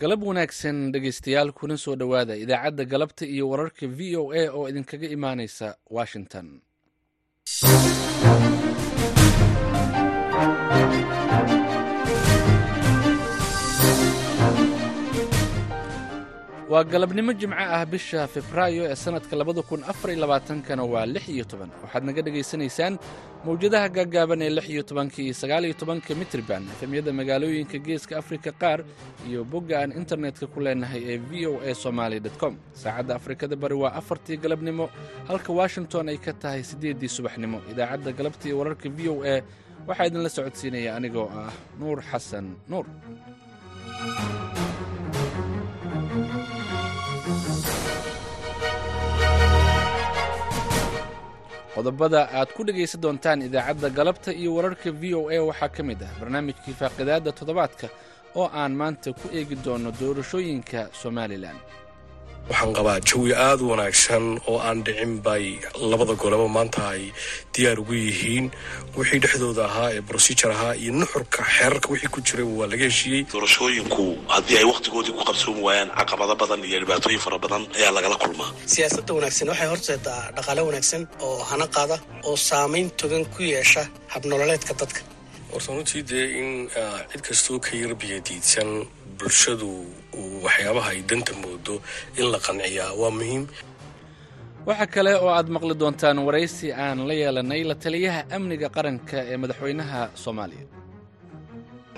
galab wanaagsan dhegaystayaal kuna soo dhowaada idaacadda galabta iyo wararka v o a oo idinkaga imaanaysa washington waa galabnimo jimco ah bisha febraayo ee sannadka afar iyo labaatankana waa waxaad naga dhegaysanaysaan mawjadaha gaagaaban ee iyo mitriban efemyada magaalooyinka geeska afrika qaar iyo bogga aan internetka ku leenahay ee v o a somaali com. Saacadda afrikada bari waa afartii galabnimo halka washington ay ka tahay siddeeddii subaxnimo. Idaacadda galabta iyo wararka v o a waxaa idinla socodsiinaya anigoo ah nuur xasan nuur qodobada aad ku dhegaysan doontaan idaacadda galabta iyo wararka v o a waxaa ka mid ah barnaamijkii faaqidaadda toddobaadka oo aan maanta ku eegi doono doorashooyinka somalilan waxaan qabaa jawi aada u wanaagsan oo aan dhicin bay labada goleba maanta ay diyaar ugu yihiin. Wixii dhexdooda ahaa ee brosijur ahaa iyo nuxurka xeerarka wixii ku jiray waa laga heshiiyey. Doorashooyinku haddii ay wakhtigoodii ku qabsoomi waayaan caqabado badan iyo dhibaatooyin fara badan ayaa lagala kulmaa. Siyaasadda wanaagsan waxay horseedaa dhaqaale wanaagsan oo hana qaada oo saamayn togan ku yeesha habnololeedka dadka. Horta runtii dee in cid kastoo ka yar biyadiidsan bulshadu waxyaabaha ay danta moodo in la qanciyaa waa muhiim. Waxaa kale oo aad maqli doontaan waraysi aan la yeelanay la taliyaha amniga qaranka ee madaxweynaha soomaaliya.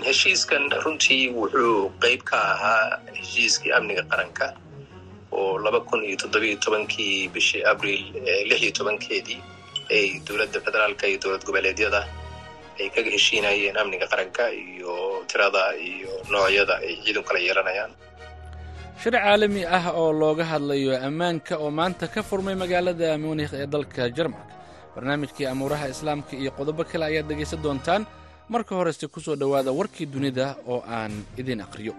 Heshiiskan runtii wuxuu qayb ka ahaa heshiiskii amniga qaranka oo laba kun iyo toddobiyo tobankii bishii abriil lix iyo tobankeedii ay dowladda federaalka iyo dowlad goboleedyada ay kaga heshiinayeen amniga qaranka iyo tirada iyo noocyada ay ciidan kala yeelanayaan. Shir caalami ah oo looga hadlayo ammaanka oo maanta ka furmay magaalada munikh ee dalka jarmalka. Barnaamijkii amuuraha islaamka iyo qodobo kale ayaad dhegaysan doontaan. Marka horese ku soo dhowaada warkii dunida oo aan idin aqriyo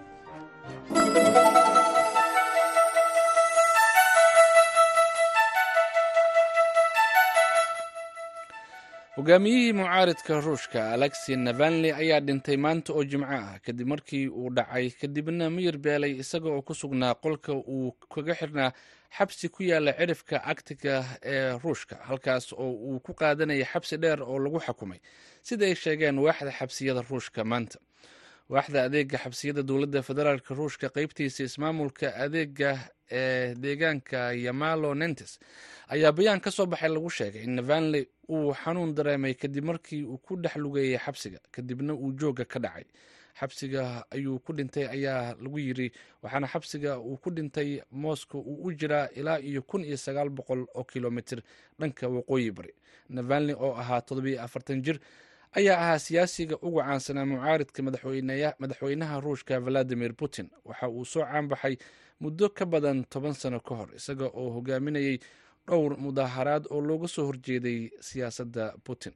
hogaamiyihii mucaaridka ruushka alexi navalni ayaa dhintay maanta oo jimco ah kadib markii uu dhacay kadibna miyir beelay isaga oo ku sugnaa qolka uu kaga xirnaa xabsi ku yaalla cirifka agtiga ee ruushka halkaas oo uu ku qaadanaya xabsi dheer oo lagu xukumay. Sida ay sheegeen waaxda xabsiyada ruushka maanta. Waaxda adeega xabsiyada dowladda federaalk ruushka qeybtiisa ismaamulka adeega ee deegaanka yamalo nentes ayaa bayaan ka soo baxay lagu sheegay in navalni uu xanuun dareemay kadib markii uu ku dhex lugeeyay xabsiga kadibna uu jooga ka dhacay. Xabsiga ayuu ku dhintay ayaa lagu yiri waxaana xabsiga uu ku dhintay moscow uu u jiraa ilaa iyo kun iyo sagaal boqol oo kilomitr dhanka waqooyi bari. Navalni oo ahaa toddobiyo afartan jir ayaa ahaa siyaasiga ugu caansanaa mucaaridka madaxweynaha ruushka valadimir putin. Waxa uu soo caanbaxay muddo ka badan toban sano ka hor isaga oo hogaaminayay dhowr mudaaharaad oo looga soo horjeeday siyaasadda putin.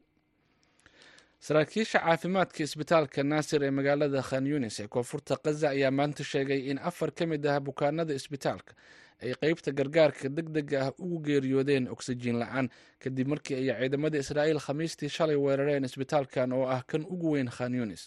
Saraakiisha caafimaadka isbitaalka naasir ee magaalada khan yunis ee koonfurta khaza ayaa maanta sheegay in afar ka mid ah bukaanada isbitaalka ay qeybta gargaarka deg dega ah ugu geeriyoodeen oksijiin la'aan kadib markii ay ciidamada israa'iil khamiistii shalay weerareen isbitaalkan oo ah kan ugu weyn khan yunis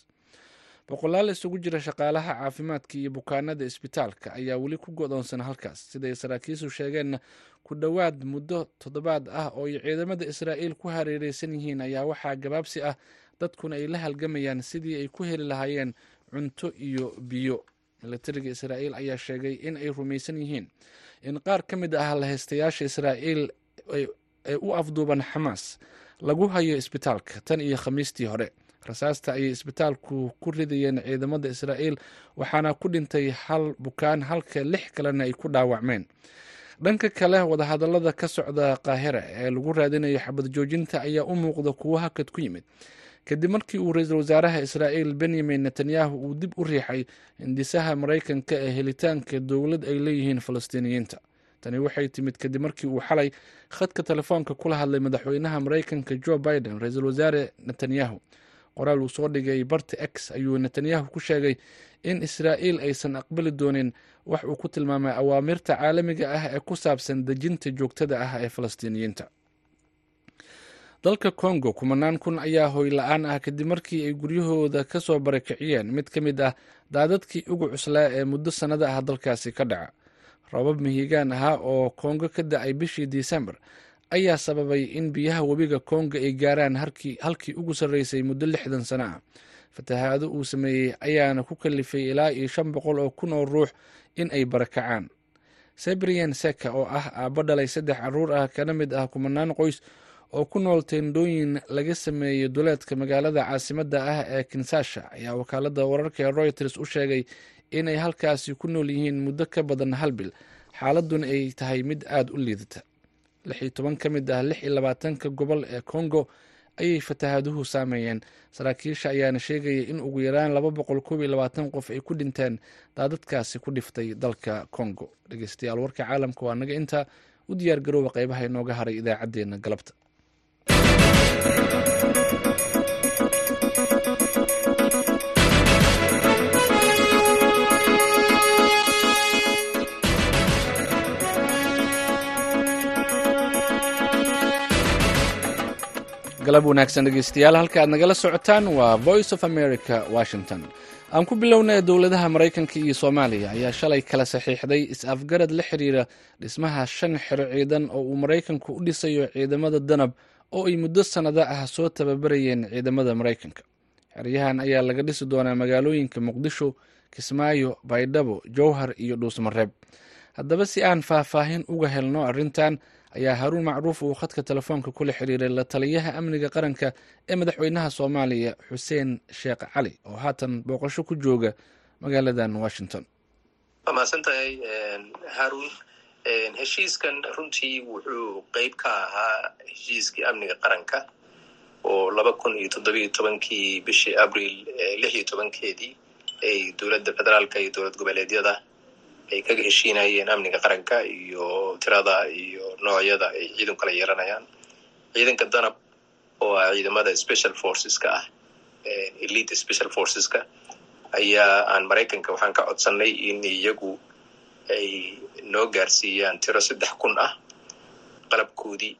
boqolaal isugu jira shaqaalaha caafimaadka iyo bukaanada isbitaalka ayaa weli ku godoonsan halkaas. Siday saraakiishu sheegeenna ku dhowaad muddo toddobaad ah oo ay ciidamada israa'iil ku hareereysan yihiin ayaa waxaa gabaabsi ah dadkuna ay la halgamayaan sidii ay ku heli lahaayeen cunto iyo biyo. Milatariga israa'iil ayaa sheegay in ay rumaysan yihiin. In qaar ka mid ah lahaystayaasha israa'iil ee u afduuban xamaas lagu hayo isbitaalka tan iyo khamiistii hore rasaasta ayay isbitaalku ku ridayeen ciidamada israa'iil waxaana ku dhintay hal bukaan halka lix kalena ay ku dhaawacmeen. Dhanka kale wadahadallada ka socda qaahira ee lagu raadinayo xabad joojinta ayaa u muuqda kuwo hakad ku yimid. Kadib markii uu ra'iisul wasaaraha israa'iil benyamin netanyahu uu dib u riixay hindisaha maraykanka ee helitaanka dowlad ay leeyihiin falastiiniyiinta. Tani waxay timid kadib markii uu xalay khadka telefoonka kula hadlay madaxweynaha maraykanka jo biden ra'iisul wasaare netanyahu qoraal uu soo dhigay barti x ayuu netanyahu ku sheegay in israa'iil aysan aqbali doonin wax uu ku tilmaamay awaamirta caalamiga ah ee ku saabsan dejinta joogtada ah ee falastiiniyiinta. Dalka kongo kumanaan kun ayaa hoy la'aan ah kadib markii ay guryahooda ka soo barakiciyeen. Mid ka mid ah daadadkii ugu cuslaa ee muddo sannada ah dalkaasi ka dhaca. Roobab mihigaan ahaa oo kongo ka da'ay bishii disembar ayaa sababay in biyaha webiga kongo ay gaaraan halkii ugu sarreysay muddo lixdan sano ah fatahaado uu sameeyey ayaana ku kalifay ilaa iyo shan boqol oo kun oo ruux in ay barakacaan. Sebrian seka oo ah aabbo dhalay saddex carruur ah kana mid ah kumanaan qoys oo ku nool teendooyin laga sameeyey duleedka magaalada caasimadda ah ee kinsasha ayaa wakaaladda wararka ee royters u sheegay inay halkaasi ku nool yihiin muddo ka badan hal bil. Xaaladuna ay tahay mid aada u liidata lix iyo toban ka mid ah lix iyo labaatanka gobol ee kongo ayay fatahaaduhu saameeyeen. Saraakiisha ayaana sheegaya in ugu yaraan laba boqol koob iyo labaatan qof ay ku dhinteen daadadkaasi ku dhiftay dalka kongo dhegeystayaal warka caalamka waa naga intaa. U diyaar garooba qeybaha inooga haray idaacaddeenna galabta galab wanaagsan dhegeystayaal halka aad nagala socotaan waa voice of america washington. Aan ku bilownay dowladaha maraykanka iyo soomaaliya ayaa shalay kala saxiixday is-afgarad la xiriira dhismaha shan xero ciidan oo uu maraykanku u dhisayo ciidamada danab oo ay muddo sannado ah soo tababarayeen ciidamada maraykanka. Xeryahan ayaa laga dhisi doonaa magaalooyinka muqdisho kismaayo baydhabo jowhar iyo dhuusmareeb haddaba si aan faahfaahin uga helno arrintan ayaa haruun macruuf uu khadka telefoonka kula xiriiray la taliyaha amniga qaranka ee madaxweynaha soomaaliya xuseen sheekh cali oo haatan booqasho ku jooga magaaladan washington. Waa haruun heshiiskan runtii wuxuu qeyb ka ahaa heshiiskii amniga qaranka oo laba kun iyo toddobiyo tobankii bishii abril lix iyo tobankeedii ay dowladda federaalka iyo dowlad goboleedyada ay kaga heshiinayeen amniga qaranka iyo tirada iyo noocyada ay ciidan kala yeelanayaan. Ciidanka danab oo ah ciidamada special forceska ah elite special forceska ayaa aan maraykanka waxaan ka codsanay in iyagu ay noo gaarsiiyaan tiro saddex kun ah qalabkoodii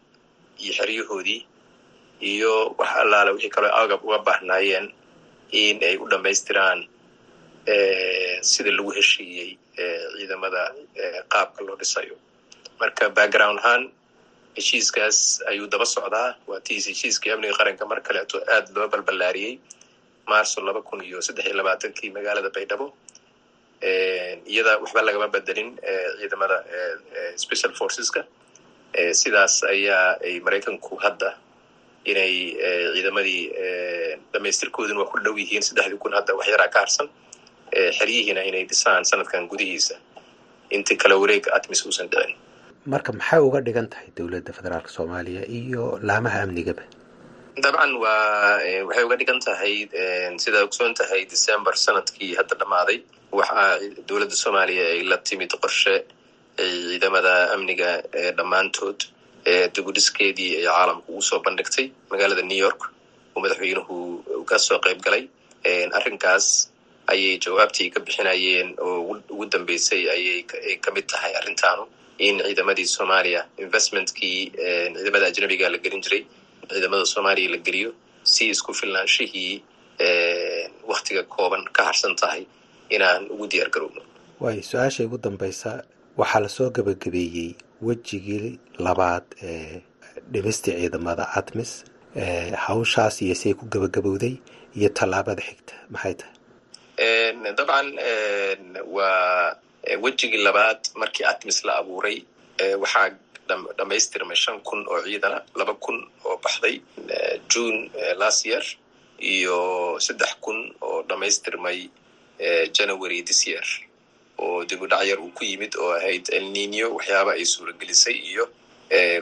iyo xeryahoodii iyo wax allaale wixii kaloo agab uga baahnaayeen in ay u dhammaystiraan sida lagu heshiiyey ciidamada qaabka loo dhisayo marka background ahaan heshiiskaas ayuu daba socdaa. Waa tiis heshiiskii amniga qaranka mar kaleeto aada loo balballaariyey. Marso laba kun iyo saddex iyo labaatankii magaalada baydhabo. Iyada waxba lagama bedelin ciidamada special forceska. Sidaas ayaa ay maraykanku hadda inay ciidamadii dhamaystirkooduna waa ku dhow yihiin saddexdii kun hadda wax yaraa ka harsan. Xeryihiina inay dhisaan sanadkan gudihiisa. Intii kale wareega atmis uusan dhicin marka maxay uga dhigan tahay dowladda federaalka soomaaliya iyo laamaha amnigaba dabcan waa waxay uga dhigan tahay sidaa ogsoon tahay december sannadkii hadda dhammaaday waxaa dowladda soomaaliya ay la timid qorshe ay ciidamada amniga dhammaantood dibudhiskeedii ay caalamka ugu soo bandhigtay. Magaalada new york oo madaxweynuhu ka soo qayb galay. Arrinkaas ayay jawaabtii ka bixinayeen oo ugu dambeysay ayay ka mid tahay arrintaanu in ciidamadii soomaaliya. Investmentkii ciidamada ajnabiga la gelin jiray ciidamada soomaaliya la geliyo si isku filnaanshihii waktiga kooban ka harsan tahay inaan ugu diyaar garowno. Waayo su'aasha ugu dambeysa waxaa la soo gabagabeeyey wejigii labaad ee dhimistii ciidamada atmis hawshaas iyo say ku gabagabowday iyo tallaabada xigta. Maxay tahay? Dabcan waa wejigii labaad markii atmis la abuuray waxaa dhamaystirmay shan kun oo ciidana laba kun oo baxday june last year iyo saddex kun oo dhamaystirmay january this year. Oo dibudhac yar uu ku yimid oo ahayd elnino waxyaaba ay suuragelisay iyo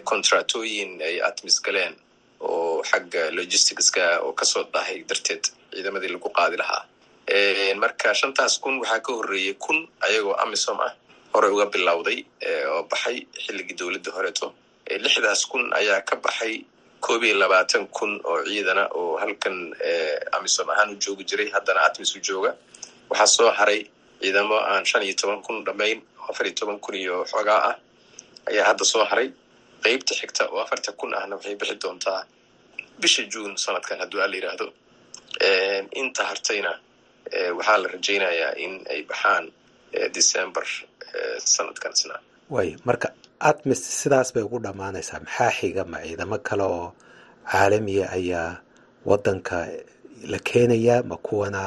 contractooyin ay atmis galeen oo xagga logisticska oo ka soo dahay darteed ciidamadii lagu qaadi lahaa marka shantaas kun waxaa ka horreeyey kun ayagoo amisom ah horey uga bilowday oo baxay xilligii dowladda horeeto lixdaas kun ayaa ka baxay koob labaatan kun oo ciidana oo halkan amisom ahaan u joogi jiray. Haddana atmis u jooga. Waxaa soo haray ciidamo aan shan iyo toban kun dhamayn oo afar iyo toban kun iyo xoogaa ah ayaa hadda soo haray. Qeybta xigta oo afarta kun ahna waxay bixi doontaa bisha juun sanadkan hadduu alla yidhaahdo inta hartayna waxaa la rajaynayaa in ay baxaan december sanadkan isna. Way marka atmis sidaas bay ugu dhammaanaysaa. Maxaa xiga ma ciidamo kale oo caalamiya ayaa waddanka la keenayaa ma kuwana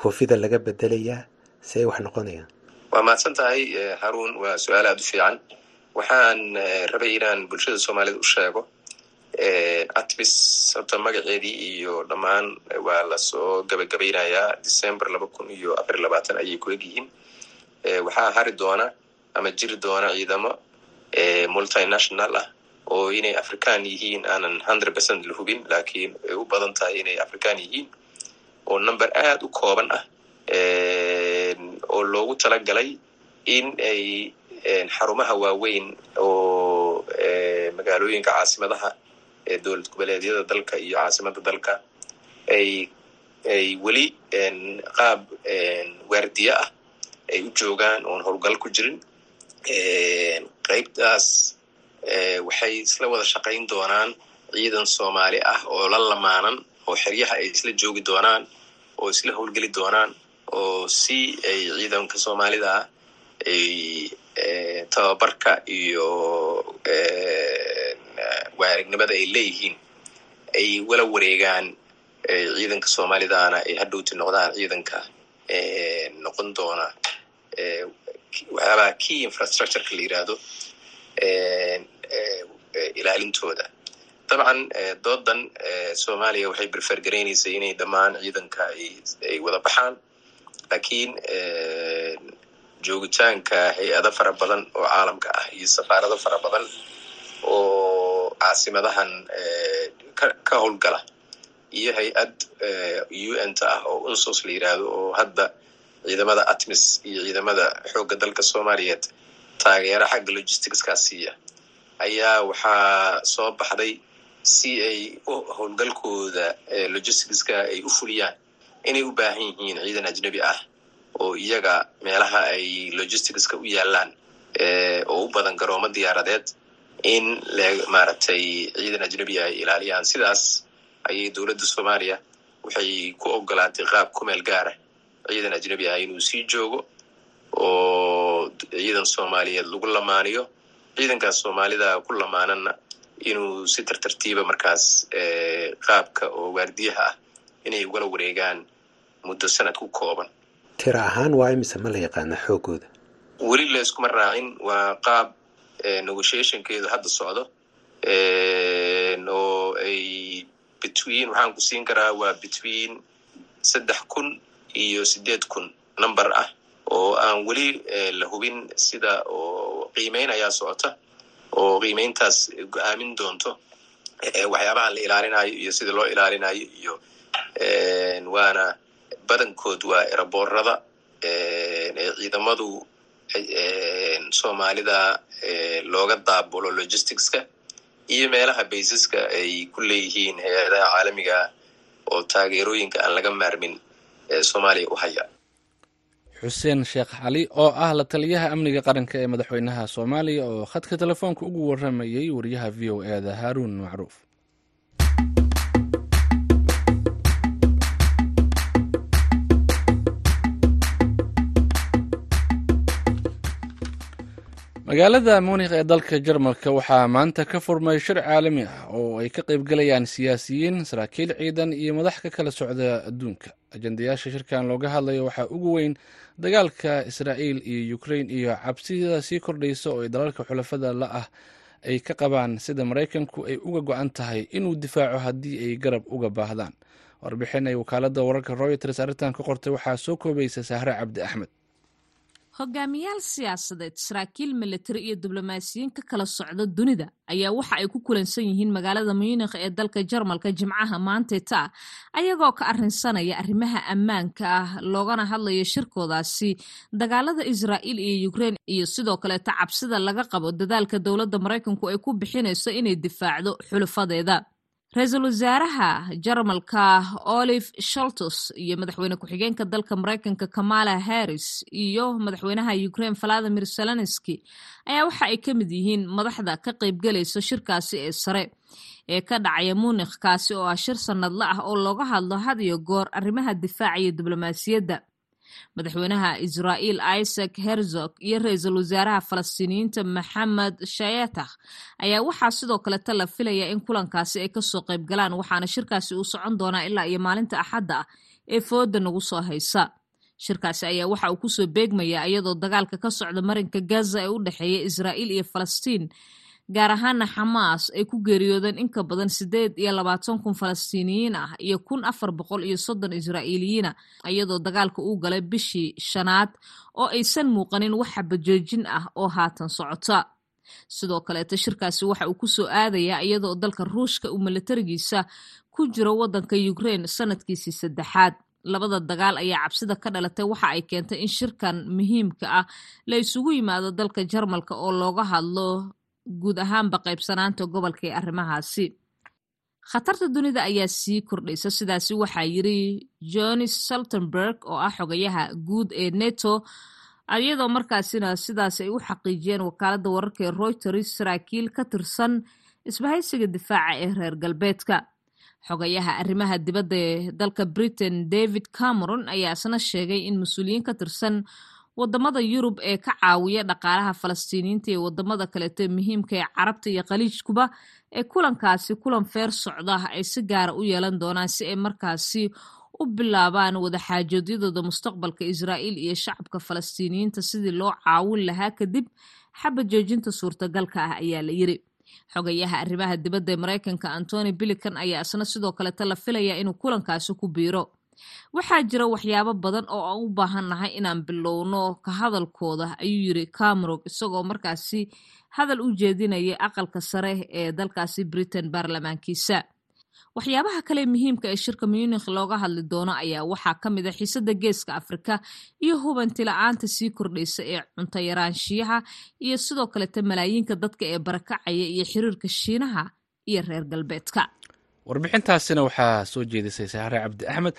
koofida laga bedelayaa? Si ay wax noqonayaan waa mahadsan tahay haruun waa su'aal aada u fiican. Waxaan rabay inaan bulshada soomaalida u sheego atmis horta magaceedii iyo dhammaan waa la soo gabagabaynayaa december laba kun iyo afar labaatan ayay ku egyihiin. Waxaa hari doona ama jiri doona ciidamo multinational ah oo inay african yihiin aanan hundred percent la hubin laakiin ay u badan tahay inay african yihiin oo number aada u kooban ah oo loogu talagalay in ay xarumaha waaweyn oo magaalooyinka caasimadaha ee dowlad goboleedyada dalka iyo caasimada dalka ay ay weli qaab waardiye ah ay u joogaan oon howlgal ku jirin qeybtaas waxay isla wada shaqayn doonaan ciidan soomaali ah oo la lamaanan oo xeryaha ay isla joogi doonaan oo isla howlgeli doonaan oo si ay ciidanka soomaalida ah ay tababarka iyo waarignimada ay leeyihiin ay wala wareegaan ciidanka soomaalidana ay hadhowti noqdaan ciidanka noqon doona waxyaabaha key infrastructureka la yiraahdo ilaalintooda. Dabcan doodan soomaaliya waxay berfergaraynaysay inay dhammaan ciidanka ay wada baxaan. Lakiin joogitaanka hay'ado fara badan oo caalamka ah iyo safaarado fara badan oo caasimadahan ka howlgala. Iyo hay'ad un ta ah oo unsos la yiraahdo oo hadda ciidamada atmis iyo ciidamada xoogga dalka soomaaliyeed taageera xagga logisticskaas siiya. Ayaa waxaa soo baxday si ay howlgalkooda logisticska ay u fuliyaan. Inay u baahan yihiin ciidan ajnebi ah oo iyaga meelaha ay logisticska u yaalaan oo u badan garoomo diyaaradeed in maaragtay ciidan ajnebi ay ilaaliyaan. Sidaas ayay dowladda soomaaliya waxay ku ogolaatay qaab kumeel gaara ciidan ajnebi ah inuu sii joogo oo ciidan soomaaliyeed lagu lamaaniyo. Ciidankaas soomaalida ku lamaanana inuu si tartartiiba markaas qaabka oo waardiyaha ah inay ugala wareegaan muddo sanad ku kooban. Tira ahaan waa imise ma la yaqaana xoogooda? Weli layskuma raacin waa qaab negotiationkeedu hadda socdo. Oo ay between waxaan ku siin karaa waa between saddex kun iyo sideed kun number ah oo aan weli la hubin sida oo qiimeyn ayaa socota oo qiimeyntaas go'aamin doonto. Waxyaabaha la ilaalinayo iyo sida loo ilaalinayo iyo waana badankood waa eraboorada ee ciidamadu soomaalida looga daabulo logisticska iyo meelaha baysaska ay ku leeyihiin hay'adaha caalamiga oo taageerooyinka aan laga maarmin ee soomaaliya u haya. Xuseen sheekh cali oo ah la taliyaha amniga qaranka ee madaxweynaha soomaaliya oo khadka telefoonka ugu waramayay wariyaha v o e da haaruun macruuf magaalada munikh ee dalka jarmalka waxaa maanta ka furmay shir caalami ah oo ay ka qaybgalayaan siyaasiyiin saraakiil ciidan iyo madax ka kala socda adduunka. Ajendayaasha shirkan looga hadlayo waxaa ugu weyn dagaalka israa'iil iyo ukrein iyo cabsida sii kordhaysa oo ay dalalka xulafada la ah ay ka qabaan sida maraykanku ay uga go-an tahay inuu difaaco haddii ay garab uga baahdaan. Warbixin ay wakaalada wararka royters arrintan ka qortay waxaa soo koobaysa sahre cabdi axmed hogaamiyaal siyaasadeed saraakiil militari iyo diblomaasiyiin ka kala socda dunida ayaa waxa ay ku kulansan yihiin magaalada munikh ee dalka jarmalka jimcaha maanteta ayagoo ka arrinsanaya arrimaha ammaanka ah loogana hadlayo shirkoodaasi dagaalada israa'iil iyo ukrein iyo sidoo kaleeta cabsida laga qabo dadaalka dowladda maraykanku ay ku bixinayso inay difaacdo xulufadeeda ra'iisul wasaaraha jarmalka olive sholtos iyo madaxweyne ku-xigeenka dalka maraykanka kamala harris iyo madaxweynaha ukraine valadimir zelenski ayaa waxa ay ka mid yihiin madaxda ka qaybgalaysa shirkaasi ee sare ee ka dhacaya munikh kaasi oo ah shir sannadle ah oo looga hadlo had iyo goor arrimaha difaaca iyo diblomaasiyadda madaxweynaha israa'iil isaac herzog iyo ra'iisul wasaaraha falastiiniyiinta maxamed shayetah ayaa waxaa sidoo kaleta la filayaa in kulankaasi ay ka soo qayb galaan waxaana shirkaasi uu socon doonaa ilaa iyo maalinta axadda ah ee fooda nagu soo haysa. Shirkaasi ayaa waxa uu ku soo beegmayaa iyadoo dagaalka ka socda marinka gaza ee u dhexeeya israa'iil iyo falastiin gaar ahaana xamaas ay ku geeriyoodeen in ka badan sideed iyo labaatan kun falastiiniyiin ah iyo kun afar boqol iyo soddon israa'iiliyiina iyadoo dagaalka uu galay bishii shanaad oo aysan muuqanin wax xabajoojin ah oo haatan socota. Sidoo kaleeta shirkaasi waxa uu ku soo aadayaa iyadoo dalka ruushka uu milatarigiisa ku jiro waddanka ukraine sanadkiisii saddexaad. Labada dagaal ayaa cabsida ka dhalatay waxa ay keentay in shirkan muhiimka ah la isugu yimaado dalka jarmalka oo looga hadlo guud ahaanba qaybsanaanta gobolka ee arrimahaasi. Khatarta dunida ayaa sii kordhaysa sidaasi waxaa yiri johnny saltenberg oo ah xogayaha guud ee neto iyadoo markaasina sidaas ay u xaqiijiyeen wakaaladda wararka ee reuters saraakiil ka tirsan isbahaysiga difaaca ee reer galbeedka. Xogayaha arrimaha dibadda ee dalka britain david cameron ayaa isna sheegay in mas'uuliyiin ka tirsan waddamada yurub ee ka caawiya dhaqaalaha falastiiniyiinta iyo waddamada kaleeto muhiimka ee carabta iyo khaliijkuba ee kulankaasi kulan feer socda ay si gaara u yeelan doonaan si ay markaasi u bilaabaan wadaxaajoodyadooda mustaqbalka israa'iil iyo shacabka falastiiniyiinta sidii loo caawin lahaa kadib xaba joojinta suurtagalka ah ayaa la yiri. Xogayaha arrimaha dibadda ee maraykanka antony bilican ayaa isna sidoo kaleta la filayaa inuu kulankaasi ku biiro waxaa jira waxyaabo badan oo aan u baahannahay inaan bilowno ka hadalkooda ayuu yiri camerog isagoo markaasi hadal u jeedinaya aqalka sare ee dalkaasi britain baarlamaankiisa. Waxyaabaha kale muhiimka ee shirka munikh looga hadli doono ayaa waxaa ka mid a xiisada geeska afrika iyo hubanti la'aanta sii kordhaysa ee cunto yaraanshiyaha iyo sidoo kaleta malaayiinka dadka ee barakacaya iyo xiriirka shiinaha iyo reer galbeedka. Warbixintaasina waxaa soo jeedisay saxare cabdi axmed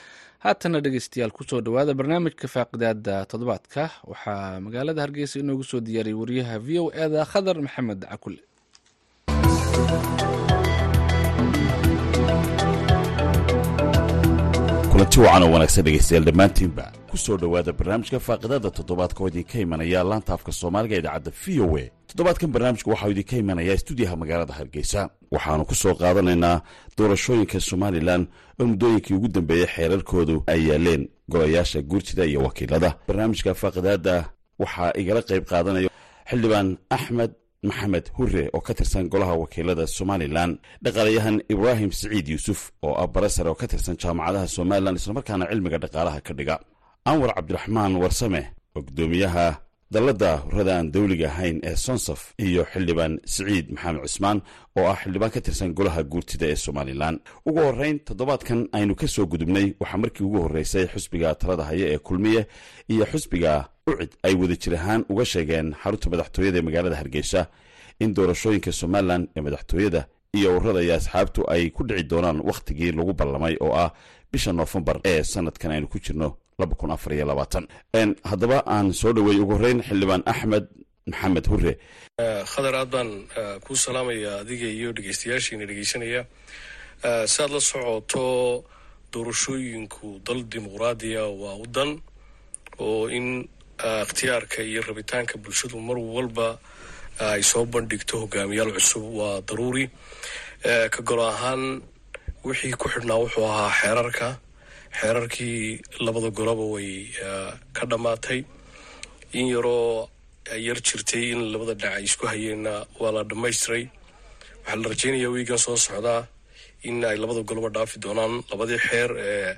haatana dhegeystayaal ku soo dhowaada barnaamijka faaqidaada toddobaadka. Waxaa magaalada hargeysa inoogu soo diyaariyay wariyaha v o eda khadar maxamed cakule kulanti wacan oo wanaagsan dhegaystayaal dhammaantiinba. Ku soo dhowaada barnaamijka faaqidaada toddobaadka oo idinka imanaya laanta afka soomaaliga idaacadda v o a. Toddobaadkan barnaamijka waxau idinka imanayaa stuudiyaha magaalada hargeysa. Waxaannu ku soo qaadanaynaa doorashooyinka somalilan oo muddooyinkii ugu dambeeyey xeerarkoodu ay yaaleen. Golayaasha guurtida iyo wakiilada. Barnaamijka faaqidaada waxaa igala qayb qaadanaya xildhibaan axmed maxamed hure oo ka tirsan golaha wakiilada somalilan dhaqaalayahan ibraahim siciid yuusuf oo ah barasare oo ka tirsan jaamacadaha somalilan islamarkaana cilmiga dhaqaalaha ka dhiga. Anwar cabdiraxmaan warsame oo guddoomiyaha dalladda hurada aan dawliga ahayn ee sonsaf iyo xildhibaan siciid maxamed cismaan oo ah xildhibaan ka tirsan golaha guurtida ee somalilan ugu horrayn toddobaadkan aynu ka soo gudubnay waxaa markii ugu horreysay xusbiga talada haya ee kulmiye iyo xusbiga ucid ay wada jir ahaan uga sheegeen xarunta madaxtooyada ee magaalada hargeysa in doorashooyinka somalilan ee madaxtooyada iyo ururada iyo asxaabtu ay ku dhici doonaan wakhtigii lagu ballamay oo ah bisha noofembar ee sanadkan aynu ku jirno haddaba aan soo dhowey ugu horreyn xildhibaan axmed maxamed hure khadar aad baan kuu salaamaya adiga iyo dhegeystayaashiina dhegeysanaya. Si aad la socoto doorashooyinku dal dimuqraadiya waa wadan oo in ikhtiyaarka iyo rabitaanka bulshadu mar walba ay soo bandhigto hogaamiyaal cusub waa daruuri. Ka golo ahaan wixii ku xidhnaa wuxuu ahaa xeerarka. Xeerarkii labada goloba way ka dhammaatay in yaroo yar jirtay in labada dhinac ay isku hayeenna waa la dhammaystiray. Waxaa la rajeynayaa wiigan soo socdaa in ay labada goloba dhaafi doonaan. Labadii xeer ee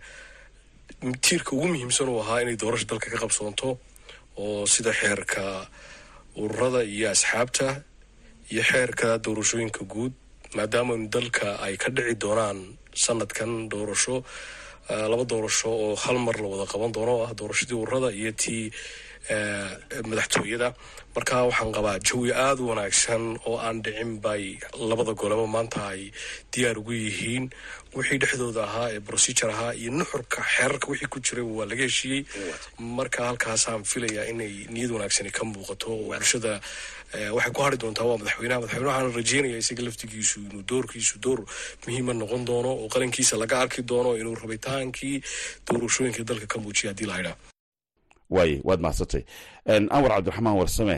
tiirka ugu muhiimsan uu ahaa inay doorasha dalka ka qabsoonto oo sida xeerka ururada iyo asxaabta iyo xeerka doorashooyinka guud maadaama dalka ay ka dhici doonaan sanadkan doorasho laba doorasho oo hal mar la wada qaban doono oo ah doorashadii ururada iyo tii madaxtooyada. Marka waxaan qabaa jawi aada u wanaagsan oo aan dhicin bay labada goleba maanta ay diyaar ugu yihiin. Wixii dhexdooda ahaa ee procedure ahaa iyo nuxurka xeerarka wixii ku jiray waa laga heshiiyey. Marka halkaasaan filayaa inay niyad wanaagsani ka muuqato oo bulshada waxay ku hari doontaa waa madaxweynaha. Madaxweyne waxaan rajeynaya isaga laftigiisu inuu doorkiisu door muhiima noqon doono oo qarankiisa laga arki doono inuu rabitaankii doorashooyinka dalka ka muujiya haddii lahadhaa waaye waad mahadsantay anwar cabdiraxmaan warsame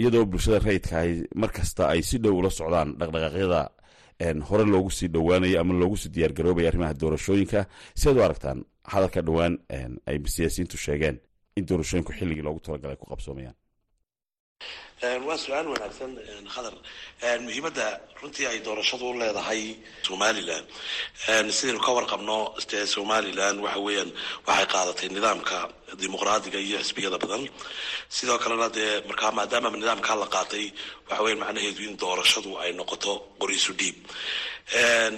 iyadoo bulshada rayidka ay mar kasta ay si dhow ula socdaan dhaqdhaqaaqyada hore loogu sii dhowaanayo ama loogu sii diyaar garoobaya arrimaha doorashooyinka siaad u aragtaan hadalka dhowaan ay siyaasiyiintu sheegeen in doorashooyinku xilligii loogu talagalay ku qabsoomayaan waa su'aal wanaagsan khadar. Muhiimadda runtii ay doorashadu u leedahay somalilan sidaynu ka warqabno dee somalilan waxa weeyaan waxay qaadatay nidaamka dimuqraadiga iyo xisbiyada badan. Sidoo kalena dee markaa maadaama nidaamkaa la qaatay waxa weyan macnaheedu in doorashadu ay noqoto qoriisu dhiib.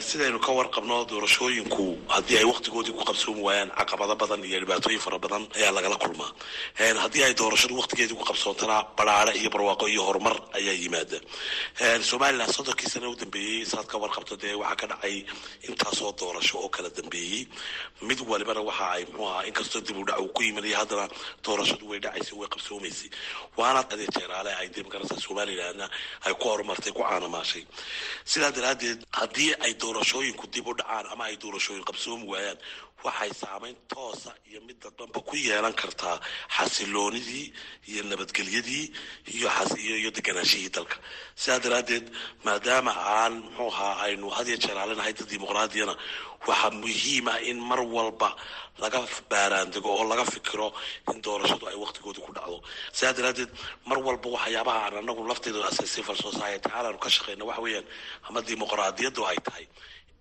Sidaynu ka warqabno doorashooyinku haddii ay waktigoodii ku qabsoomi waayaan caqabado badan iyo dhibaatooyin fara badan ayaa lagala kulmaa. Haddii ay doorashadu waktigeedii ku qabsoontana baraare iyo barwaaqo iyo horumar ayaa yimaada somalilan soddonkii sana u dambeeyey saad ka warqabto dee waxaa ka dhacay intaasoo doorasho oo kala dambeeyey. Mid walibana waxa ay muxuu ahaa inkastoo dib u dhac uu ku yimanaya haddana doorashadu way dhacaysay way qabsoomaysay. Waana jeeraale ay dee magarasa somalilanna ay ku horumartay ku caanamaashay. Sidaa daraaddeed haddii ay doorashooyinku dib u dhacaan ama ay doorashooyin qabsoomi waayaan waxay saameyn toosa iyo mid dadbanba ku yeelan kartaa xasiloonidii iyo nabadgelyadii iyo deganaashihii dalka. Sidaa daraaddeed maadaama aan muxuu ahaa aynu had iyo jeer alenahay dad dimuqraadiyana waxaa muhiim ah in mar walba laga baaraandego oo laga fikiro in doorashadu ay waktigoodii ku dhacdo. Sidaa daraaddeed mar walba waxyaabaha aan anagu lafteedu as civil society aanu ka shaqeyna waxa weeyaan ama dimuqraadiyaddu ay tahay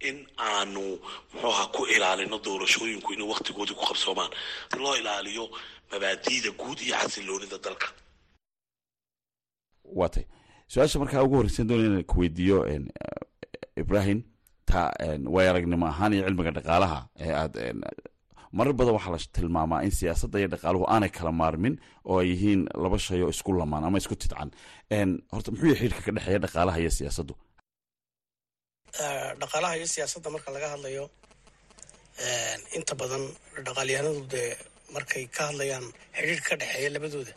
in aanu muxuuha ku ilaalino doorashooyinku inay waktigoodii ku qabsoomaan. Si loo ilaaliyo mabaadiida guud iyo xasiloonida dalka. Waa tay su'aasha markaa ugu horreysan doonaya inaan kuweydiiyo ibrahim ta way aragnimo ahaan iyo cilmiga dhaqaalaha ee aad marar badan waxaa la tilmaamaa in siyaasadda iyo dhaqaaluhu aanay kala maarmin oo ay yihiin laba shay oo isku lamaan ama isku tidcan horta muxuu yahay xiirka ka dhexeeya dhaqaalaha iyo siyaasaddu dhaqaalaha iyo siyaasadda marka laga hadlayo inta badan dhaqaalyahanadu dee markay ka hadlayaan xidhiir ka dhexeeya labadooda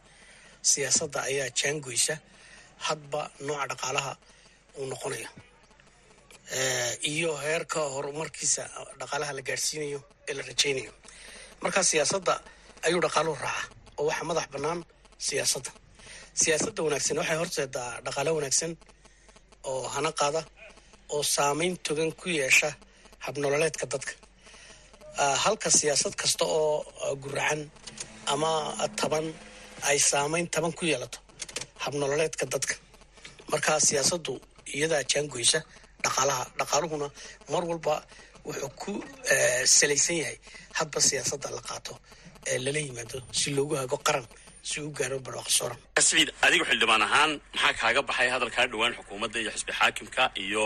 siyaasadda ayaa jaangoysa hadba nooca dhaqaalaha uu noqonayo. Iyo heerka horumarkiisa dhaqaalaha la gaadhsiinayo ee la rajaynayo markaa siyaasadda ayuu dhaqaaluhu raaca oo waxaa madax bannaan siyaasadda. Siyaasadda wanaagsan waxay horseedaa dhaqaalo wanaagsan oo hana qaada oo saameyn togan ku yeesha habnololeedka dadka. Halka siyaasad kasta oo guracan ama taban ay saameyn taban ku yeelato habnololeedka dadka. Markaa siyaasaddu iyadaa jaangoysa dhaqaalaha dhaqaaluhuna mar walba wuxuu ku salaysan yahay hadba siyaasadda la qaato ee lala yimaado si loogu hago qaran si u gaaro barwaaqasooran siciid adigu xildhibaan ahaan maxaa kaaga baxay hadalkaa dhowaan xukuumadda iyo xisbi xaakimka iyo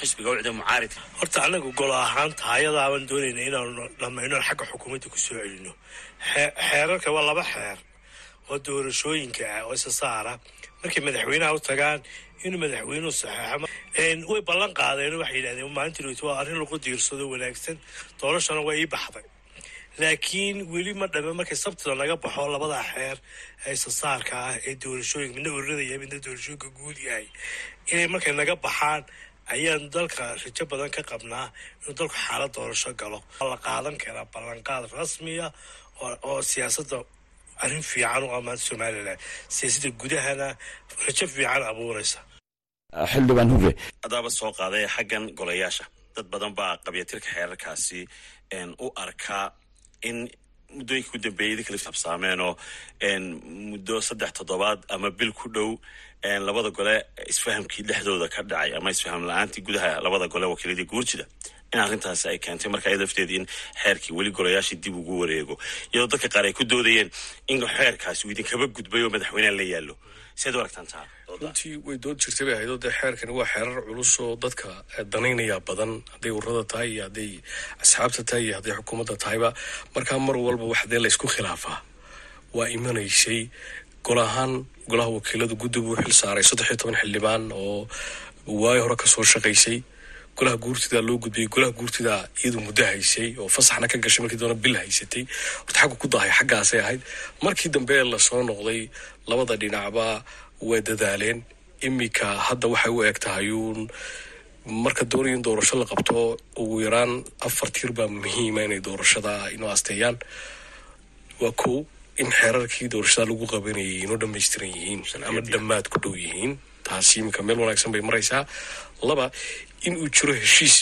xisbiga ucda mucaaridka horta anagu golo ahaan taayadaaban doonayna inaanu dhammayno xagga xukuumadda ku soo celino. Xeerarka waa laba xeer oo doorashooyinka ah oo isa saara. Markay madaxweynaha u tagaan inuu madaxweynuhu saxeexo way ballan qaadeen waxay yidhahdeen maalintii dhowt waa arrin lagu diirsado wanaagsan doorashana waa ii baxday laakiin weli ma dhame markay sabtida laga baxo labada xeer ee isasaarka ah ee doorashooyinka midna ururada yahay midna doorashooyinka guud yahay. Inay markay naga baxaan ayaan dalka rajo badan ka qabnaa inuu dalku xaalad doorasho galo. La qaadan karaa ballanqaad rasmiya oo siyaasadda arrin fiican u amaanta somalilan siyaasadda gudahana rajo fiican abuuraysa. Xildhibaan hurre adaaba soo qaaday xaggan golayaasha. Dad badan baa qabyatirka xeerarkaasi u arkaa in muddooyinka ku dambeeyay kala habsaameen oo muddo saddex toddobaad ama bil ku dhow labada gole isfahamkii dhexdooda ka dhacay ama isfaham la'aantii gudaha labada gole wakiiladii guurjida in arrintaasi ay keentay marka ay in xeerkii weli golayaashii dib ugu wareego. Iyadoo dadka qaar ay ku doodayeen in xeerkaasi uu idinkaba gudbay oo madaxweyneha la yaallo. Siaad u aragtaan taa runtii way dood jirtay bay ahayd oo dee xeerkani waa xeerar culus oo dadka danaynaya badan. Hadday ururada tahay iyo hadday asxaabta tahay iyo hadday xukuumadda tahayba markaa mar walba wax dee laysku khilaafaa. Waa imanaysay gol ahaan golaha wakiilada guddi buu xil saaray saddex iyo toban xildhibaan oo waayo hore ka soo shaqaysay golaha guurtidaa loo gudbiyey golaha guurtidaa iyadu muddo haysay oo fasaxna ka gashay markii doona bil haysatay. Horta xagga ku dahay xaggaasay ahayd. Markii dambe la soo noqday labada dhinacba way dadaaleen. Iminka hadda waxay u eg tahay uun marka doonaya in doorasho la qabto ugu yaraan afar tiir baa muhiima inay doorashada inoo asteeyaan. Waa kow in xeerarkii doorashada lagu qabanayay inoo dhamaystiran yihiin ama dhammaad ku dhow yihiin. Taasi iminka meel wanaagsan bay maraysaa. Laba in uu jiro heshiis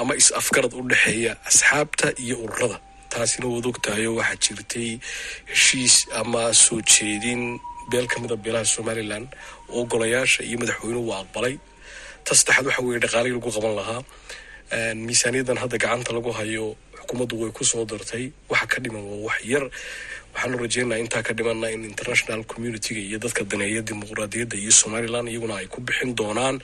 ama is afgarad u dhexeeya asxaabta iyo ururada. Taasina waad ogtahay oo waxaa jirtay heshiis ama soo jeedin beel ka mida beelaha somalilan oo golayaasha iyo madaxweynuhu waa aqbalay. Ta saddexaad waxa weeye dhaqaalihii lagu qaban lahaa miisaaniyadan hadda gacanta lagu hayo xukuumaddu way ku soo dartay. Waxa ka dhiman waa wax yar. Waxaanu rajeynaa intaa ka dhimanna in international communitiga iyo dadka daneeya dimuqraadiyadda iyo somalilan iyaguna ay ku bixin doonaan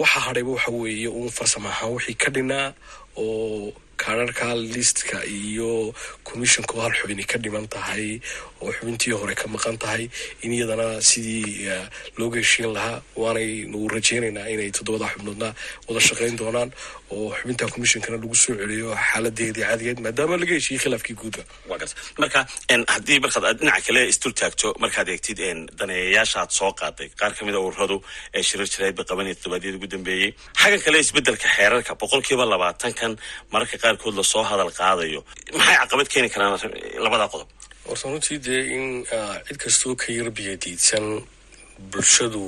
waxa hadhayba waxa weeye uun farsamo ahaan wixii ka dhinaa oo kaararka listka iyo commissionka oo hal xubini ka dhiman tahay oo xubintii hore ka maqan tahay. In iyadana sidii looga heshiin lahaa waanay nagu rajeynaynaa inay toddobada xubnoodna wada shaqayn doonaan oo xubinta commissionkana lagu soo celiyo xaaladeedii caadigeed maadaama laga heshiiyey khilaafkii garta marka haddii markaad aad dhinaca kale isdul taagto markaad eegtid daneeyayaashaad soo qaaday qaar ka mid a ururadu ee shirar jirayd ba qabanaya toddobaadyada ugu dambeeyey. Xaggan kale isbeddelka xeerarka boqolkiiba labaatankan mararka qaarkood la soo hadal qaadayo. Maxay caqabad keeni karaan labada qodob? Horta runtii dee in cid kastoo ka yar biyadiidsan bulshadu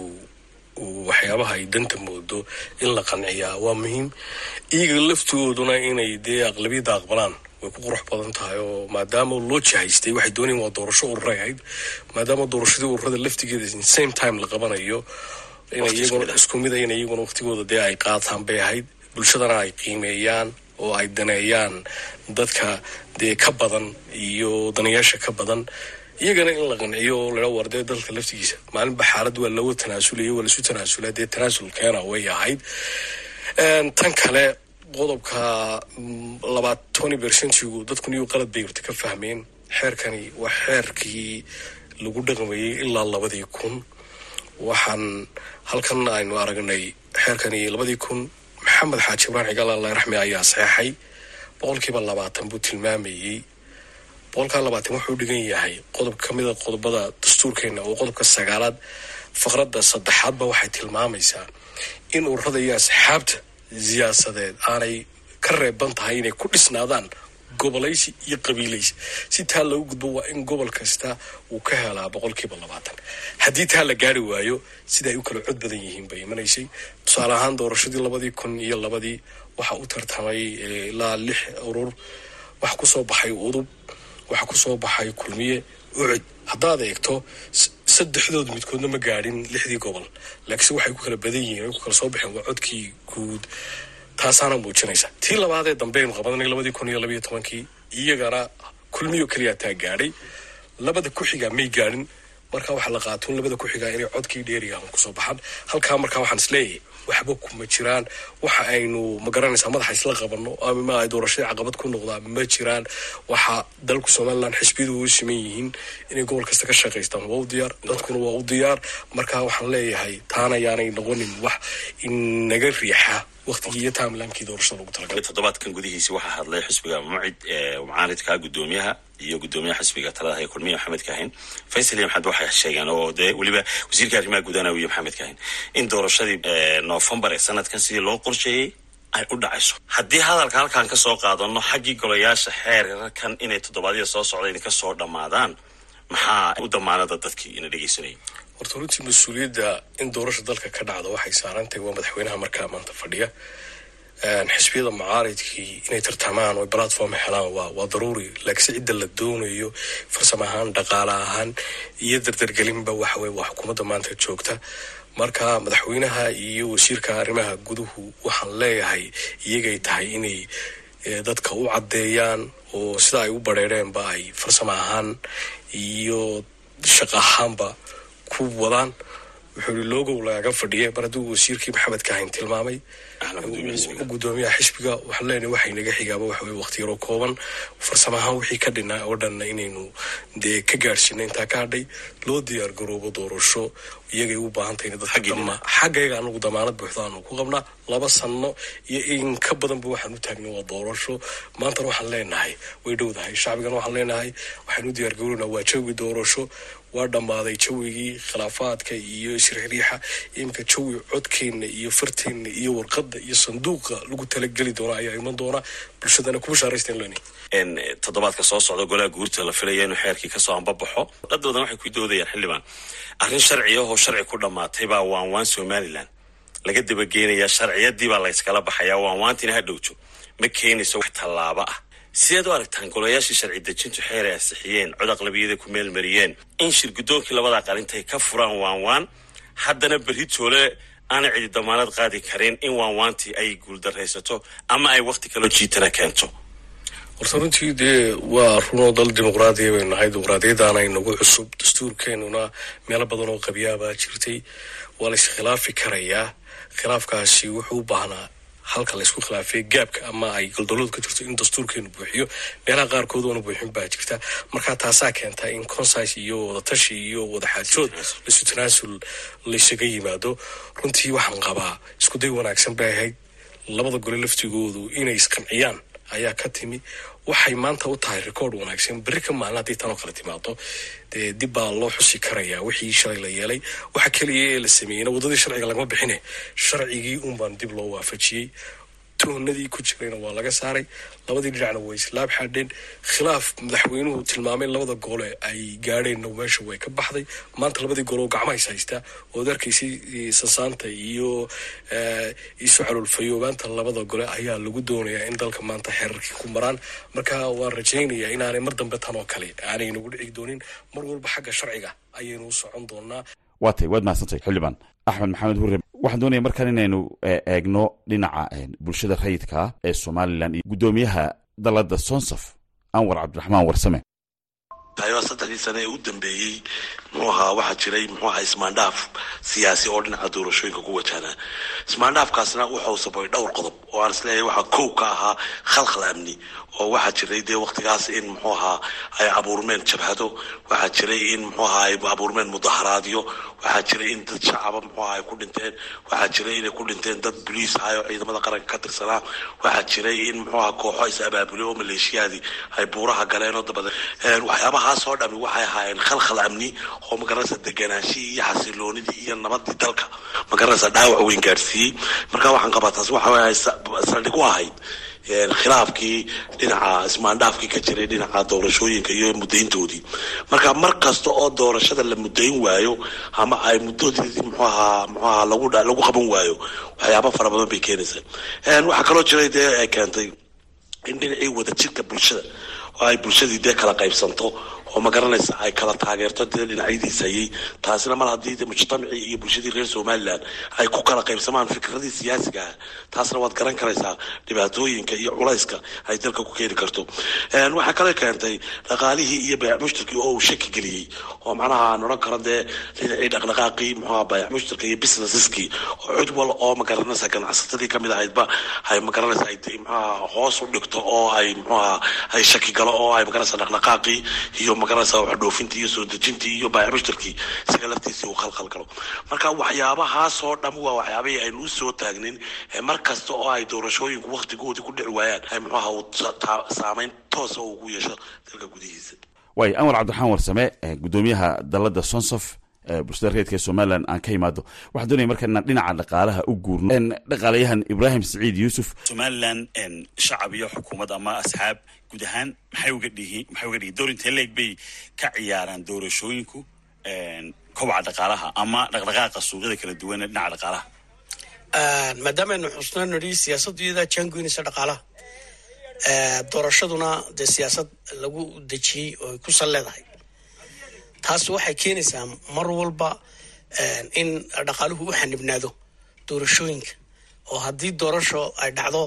waxyaabaha ay danta moodo in la qanciyaa waa muhiim. Iyaga laftigooduna inay dee aqlabiyadda aqbalaan way ku qurux badan tahay oo maadaama loo jihaystay waxay doonayeen waa doorasho ururay ahayd maadaama doorashadii ururada laftigeeda in same time la qabanayo inay iyaguna isku mid in iyaguna waqtigooda dee ay qaataan bay ahayd. Bulshadana ay qiimeeyaan oo ay daneeyaan dadka dee ka badan iyo daneyaasha ka badan iyagana in la qanciyo laa war dee dalka laftigiisa. Maalinba xaalad waa lagu tanaasulaya waa lasu tanaasulaa dee tanaasulkeena way ahayd. Tan kale qodobka labaad tony percentigu dadkun iyu qalad bay horta ka fahmeen. Xeerkani waa xeerkii lagu dhaqmayey ilaa labadii kun. Waxaan halkan aynu aragnay xeerkani labadii kun. Maxamed xaaji ibraan cigaal allah raxmi ayaa saxeexay boqolkiiba labaatan buu tilmaamayey boqolkaa labaatan wuxuu dhigan yahay qodob ka mida qodobada dastuurkeena oo qodobka sagaalaad faqradda saddexaadba waxay tilmaamaysaa in ururada iyo asxaabta siyaasadeed aanay ka reeban tahay inay ku dhisnaadaan gobolaysi iyo qabiilaysi. Si taa loogu gudbo waa in gobol kasta uu ka helaa boqolkiiba labaatan. Haddii taa la gaari waayo sida u kala cod badan yihiin bay imanaysay. Tusaale ahaan doorashadii labadii kun iyo labadii waxaa u tartamay ilaa lix urur waxa ku soo baxay udub waxa ku soo baxay kulmiye ucud haddaad eegto saddexdood midkoodna ma gaadhin lixdii gobol. Laakiinse waxay ku kala badan yihiin ay ku kala soo baxeen waa codkii guud. Taasaana muujinaysa. Tii labaadee dambeaynu qabadanay labadii kun iyo labayo tobankii iyagana kulmiyo keliya taa gaadhay. Labada ku-xigaa may gaadhin. Markaa waxaa la qaatoon labada ku-xigaa inay codkii dheerigahan ku soo baxaan. Halkaa markaa waxaan is leeyahay waxba kuma jiraan. Waxa aynu ma garanaysaa madaxa isla qabano ama doorashadii caqabad ku noqdaa ma jiraan. Waxa dalku somalilan xisbiyadu u siman yihiin inay gobol kasta ka shaqaystaan waa u diyaar dadkuna waa u diyaar. Markaa waxaan leeyahay taana ayaanay noqonin wax inaga riixa waqtigii iyo taamlaankii doorashada lagu talagalay. Toddobaadkan gudihiisi waxaa hadlay xisbiga mucid ee mucaaridka guddoomiyaha iyo guddoomiyaha xisbiga talada ee kulmiya maxamed kaahin. Faysal iyo maxamed waxay sheegeen oo dee weliba wasiirka arrimaha gudaha iyo maxamed kaahin. In doorashadii noofembar ee sanadkan sidii loo qorsheeyey ay u dhacayso. Haddii hadalka halkaan ka soo qaadano xaggii golayaasha xeerarkan inay toddobaadyada soo socda idinka soo dhammaadaan maxaa u damaanada dadkii ina dhegeysanayay horta runtii mas'uuliyadda in doorasha dalka ka dhacdo waxay saarantahay waa madaxweynaha markaa maanta fadhiya. Xisbiyada mucaaridkii inay tartamaan oo platform helaan waa daruuri. Laakiinse cidda la doonayo farsamo ahaan dhaqaale ahaan iyo dardargelinba waxa weye waa xukuumadda maanta joogta. Marka madaxweynaha iyo wasiirka arrimaha guduhu waxaan leeyahay iyagay tahay inay dadka u caddeeyaan oo sida ay u bareereenba ay farsamo ahaan iyo shaqo ahaanba ku wadaan. Wuxuu i logow lagaga fadhiya mar hadduu wasiirkii maxamed kahayn tilmaamay gudoomiyaha xisbiga waxaan leenahay waxay naga xigaaba waxa weye waqti yaroo kooban. Farsamo ahaan wixii ka dhinaa oo dhanna inaynu dee ka gaadhsiino intaa ka hadhay. Loo diyaar garoobo doorasho iyagay u baahantahay xaggayga anagu damaanad buuxda aanu ku qabnaa laba sano iyo in ka badanba waxaan u taagnay waa doorasho. Maantana waxaan leenahay way dhowdahay. Shacbigana waxaan leenahay waxaan u diyaar garoonaa waa jawi doorasho. Waa dhammaaday jawigii khilaafaadka iyo isriixriixa iminka jawi codkeenna iyo farteenna iyo warqadda iyo sanduuqa lagu talageli doona ayaa iman doona. Bulshadana ku bashaaraysteen leni toddobaadka soo socda golaha guurta la filaya inuu xeerkii ka soo ambabaxo dad badan waxay ku doodayaan xildhibaan. Arrin sharci ahoo sharci ku dhammaatay baa waan waan somalilan. Laga dabageenayaa sharciyadii baa layskala baxayaa waan waantina ha dhowjo ma keenayso wax tallaabo ah. Sideed u aragtaan golayaashii sharci dejintu xeer ay ansixiyeen cod aqlabiyada ku meel mariyeen in shir guddoonkii labada aqal intay ka furaan waan waan haddana berri toole aana cidi damaanad qaadi karin in waan waantii ay guuldaraysato ama ay wakti kaloo jiitana keento horta runtii dee waa runoo dal dimuqraadiya baynu nahay. Dimuqraadiyadaana inagu cusub. Dastuurkeenuna meelo badan oo qabyaabaa jirtay. Waa la iskhilaafi karayaa khilaafkaasi wuxuu u baahnaa halka laysku khilaafay gaabka ama ay goldoladu ka jirto in dastuurkeenu buuxiyo. Meelaha qaarkood oona buuxin baa jirta. Marka taasaa keentaa in consise iyo wadatashi iyo wadaxaajood laisu tanaasul laysaga yimaado. Runtii waxaan qabaa iskuday wanaagsan bay ahayd. Labada gole laftigoodu inay isqanciyaan ayaa ka timi waxay maanta u tahay record wanaagsan. Berri ka maalin haddii tanoo kale timaado dee dib baa loo xusi karayaa wixii shalay la yeelay. Waxa keliya ee la sameeyeyna waddadii sharciga lagama bixine sharcigii un baan dib loo waafajiyey tuhunadii ku jirayna waa laga saaray. Labadii dhinacna way islaab xadheen. Khilaaf madaxweynuhu tilmaamay labada gole ay gaadheenna meesha way ka baxday. Maanta labadii gole oo gacmahays haystaa ood arkaysay sasaanta iyo isu caloolfayoobaanta labada gole ayaa lagu doonayaa in dalka maanta xeerarkii ku maraan. Marka waan rajaynayaa inaanay mar dambe tan oo kale aanay nagu dhici doonin. Mar walba xagga sharciga ayaynu u socon doonaa waa waad mahadsantay xildhibaan axmed maxamed hurre waxaan doonaya markaan inaynu eegno dhinaca bulshada rayidka ee somalilan iyo guddoomiyaha dalada sonsaf anwar cabdiraxmaan warsame. Tayo saddexdii sane ee u dambeeyey muxuu ahaa waxaa jiray muxuu ahaa ismaandhaaf siyaasi oo dhinaca doorashooyinka ku wajahnaa ismaandhaafkaasna wuxuu sababay dhowr qodob oo aan is leeyahay waxaa kow ka ahaa khalkhal amni oo waxaa jiray dee waktigaas in muxuu ahaa ay abuurmeen jabhado waxaa jiray in muxuu ahaa ay abuurmeen mudaharaadyo waxaa jiray in dad shacaba muxuu ahaa ay ku dhinteen waxaa jiray inay ku dhinteen dad boliis ahay oo ciidamada qaranka ka tirsanaa waxaa jiray in muxuu ahaa kooxo is abaabulay oo maleeshiyaadii ay buuraha galeen oo dabada. Waxyaabahaas dhami waxay ahaayeen khalkhal amni oo magaranaysa deganaashihii iyo xasiloonidii iyo nabadii dalka. Magaranaysa dhaawac weyn gaadhsiiyey marka waxaan qabaa taas waxa way saldhig u ahayd khilaafkii dhinaca ismaandhaafkii ka jiray dhinaca doorashooyinka iyo muddayntoodii. Marka mar kasta oo doorashada la muddayn waayo ama ay muddadeedii muxuu ahaa muxuu ahaa lagu qaban waayo waxyaaba fara badan bay keenaysaa. Waxaa kaloo jiray dee ay keentay in dhinacii wadajirka bulshada oo ay bulshadii dee kala qaybsanto oo magaranaysa ay kala taageerto dhinacyadiis hayay taasina mar haddii mujtamacii iyo bulshadii reer somalilan ay ku kala qaybsamaan fikradii siyaasiga. Ah taasna waad garan karaysaa dhibaatooyinka iyo culayska ay dalka ku keeni karto. Waxaa kale keentay dhaqaalihii iyo bayac mushtarkii oo uu shaki geliyey oo macnaha aan odhan karo dee dhinacii dhaqdhaqaaqii muxuaha bayac mushtarka iyo businesseski oo cid wal oo magaranaysa ganacsatadii ka mid ahaydba ay magaranaysa ay muxuaha hoos u dhigto oo ay muxuaha ay shaki galo oo ay magaranaysa dhaqdhaqaaqii iyo magaranaysa wax dhoofintii iyo soo dejintii iyo baayac mushtarkii isaga laftiisii uu khalkhal galo. Marka waxyaabahaas oo dham waa waxyaabahii aynu u soo taagnin mar kasta oo ay doorashooyinku waktigoodii ku dhici waayaan ay muxuaha uu saameyn toosa uu ku yeesho dalka gudihiisa. Waay anwar cabdiraxmaan warsame guddoomiyaha dalada sonsof bulshada reedka ee somalilan aan ka imaado. Waxaan doonaya marka inaan dhinaca dhaqaalaha u guurno dhaqaalayahan ibraahim saciid yuusuf. Somalilan shacab iyo xukuumad ama asxaab guud ahaan maxay uga dhihi maxay uga dhihi? Door intee leeg bay ka ciyaaraan doorashooyinku kobaca dhaqaalaha ama dhaqdhaqaaqa suuqyada kala duwan ee dhinaca dhaqaalaha. Maadaama aynu xusnaan nidhi siyaasaddu iyadaa jaangoynaysa dhaqaalaha. Doorashaduna dee siyaasad lagu dejiyey oo ku sal leedahay taas waxay keenaysaa mar walba in dhaqaaluhu u xanibnaado doorashooyinka. Oo haddii doorasho ay dhacdo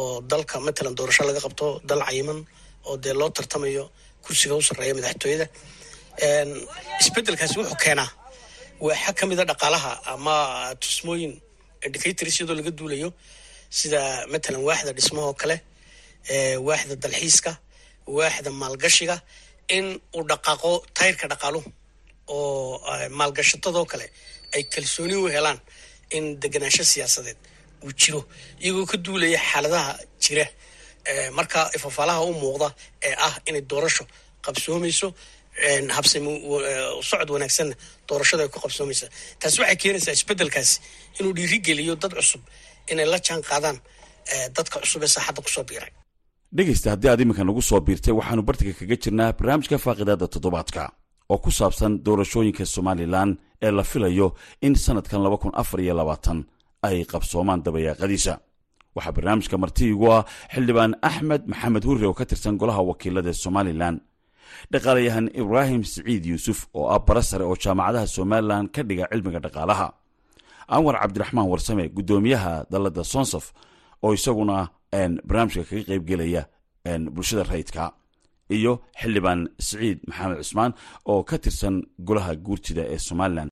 oo dalka matalan doorasho laga qabto dal cayiman oo dee loo tartamayo kursiga u sarreeya madaxtooyada isbeddelkaasi wuxuu keenaa. Waaxa ka mida dhaqaalaha ama tusmooyin indicators iyadoo laga duulayo sida matalan waaxda dhismahoo kale waaxda dalxiiska waaxda maalgashiga in uu dhaqaaqo tayrka dhaqaaluhu oo maalgashatadoo kale ay kalsooni u helaan in deganaansho siyaasadeed uu jiro iyagoo ka duulaya xaaladaha jira marka ifafaalaha u muuqda ee ah inay doorasho qabsoomayso habsami socod wanaagsanna doorashada ay ku qabsoomaysa taasi waxay keenaysaa isbeddelkaasi inuu dhiirigeliyo dad cusub inay la jaan qaadaan dadka cusub ee saaxadda ku soo biiray dhegaysta haddii aad iminka nagu soo biirtay waxaannu bartiga kaga jirnaa barnaamijka faaqidaada toddobaadka oo ku saabsan doorashooyinka somalilan ee la filayo in sannadkan laba kun afar iyo labaatan ay qabsoomaan dabayaaqadiisa. Waxaa barnaamijka martiigu ah xildhibaan axmed maxamed hurre oo ka tirsan golaha wakiilada somalilan. Dhaqaalayahan ibraahim siciid yuusuf oo ah bara sare oo jaamacadaha somalilan ka dhiga cilmiga dhaqaalaha. Anwar cabdiraxmaan warsame guddoomiyaha dalladda sonsof oo isaguna barnaamijka kaga qaybgelaya bulshada rayidka iyo xildhibaan siciid maxamed cusmaan oo ka tirsan golaha guurtida ee somalilan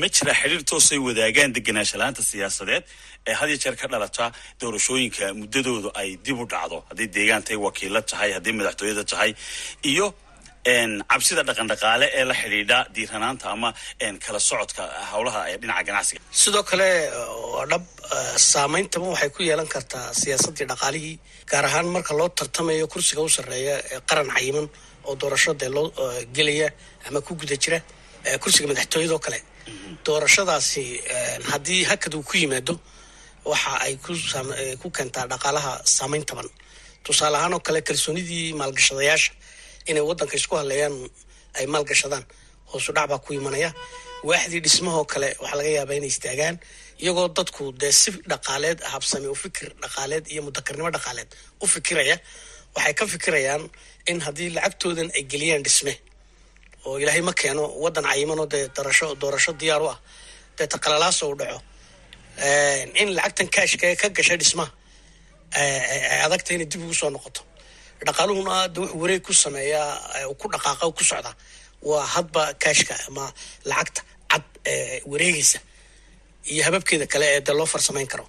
ma jira xiriir toosay wadaagaan deganaansha la'aanta siyaasadeed ee had iyo jeer ka dhalata doorashooyinka muddadoodu ay dib u dhacdo. Hadday deegaantay wakiilo tahay hadday madaxtooyada tahay iyo cabsida dhaqandhaqaale ee la xidhiidha diiranaanta ama kala socodka howlaha ee dhinaca ganacsiga. Sidoo kale waa dhab saameyntaba waxay ku yeelan kartaa siyaasaddii dhaqaalihii gaar ahaan marka loo tartamayo kursiga u sarreeya ee qaran cayiman oo doorasho dee loo gelaya ama ku guda jira kursiga madaxtooyadoo kale. Doorashadaasi haddii hakad uu ku yimaado waxa ay ku keentaa dhaqaalaha saameyn taban tusaale ahaan oo kale kalsoonidii maalgashadayaasha inay waddanka isku hadleeyaan ay maalgashadaan hoosu dhac baa ku imanaya. Waaxdii dhismahoo kale waxaa laga yaabaa inay istaagaan iyagoo dadku dee si dhaqaaleed habsame u fikir dhaqaaleed iyo mudakarnimo dhaqaaleed u fikiraya. Waxay ka fikirayaan in haddii lacagtoodan ay geliyaan dhisme oo ilaahay ma keeno waddan cayimanoo dee doorasho doorasho diyaar u ah dee taqalalaasa u dhaco in lacagtan kaashka ka gasha dhismaha ay adagta inay dib ugu soo noqoto dhaqaaluhuna de wuxuu wareeg ku sameeyaa ku dhaqaaqa ku socdaa waa hadba kaashka ama lacagta cad ee wareegaysa iyo hababkeeda kale ee dee loo farsamayn karo.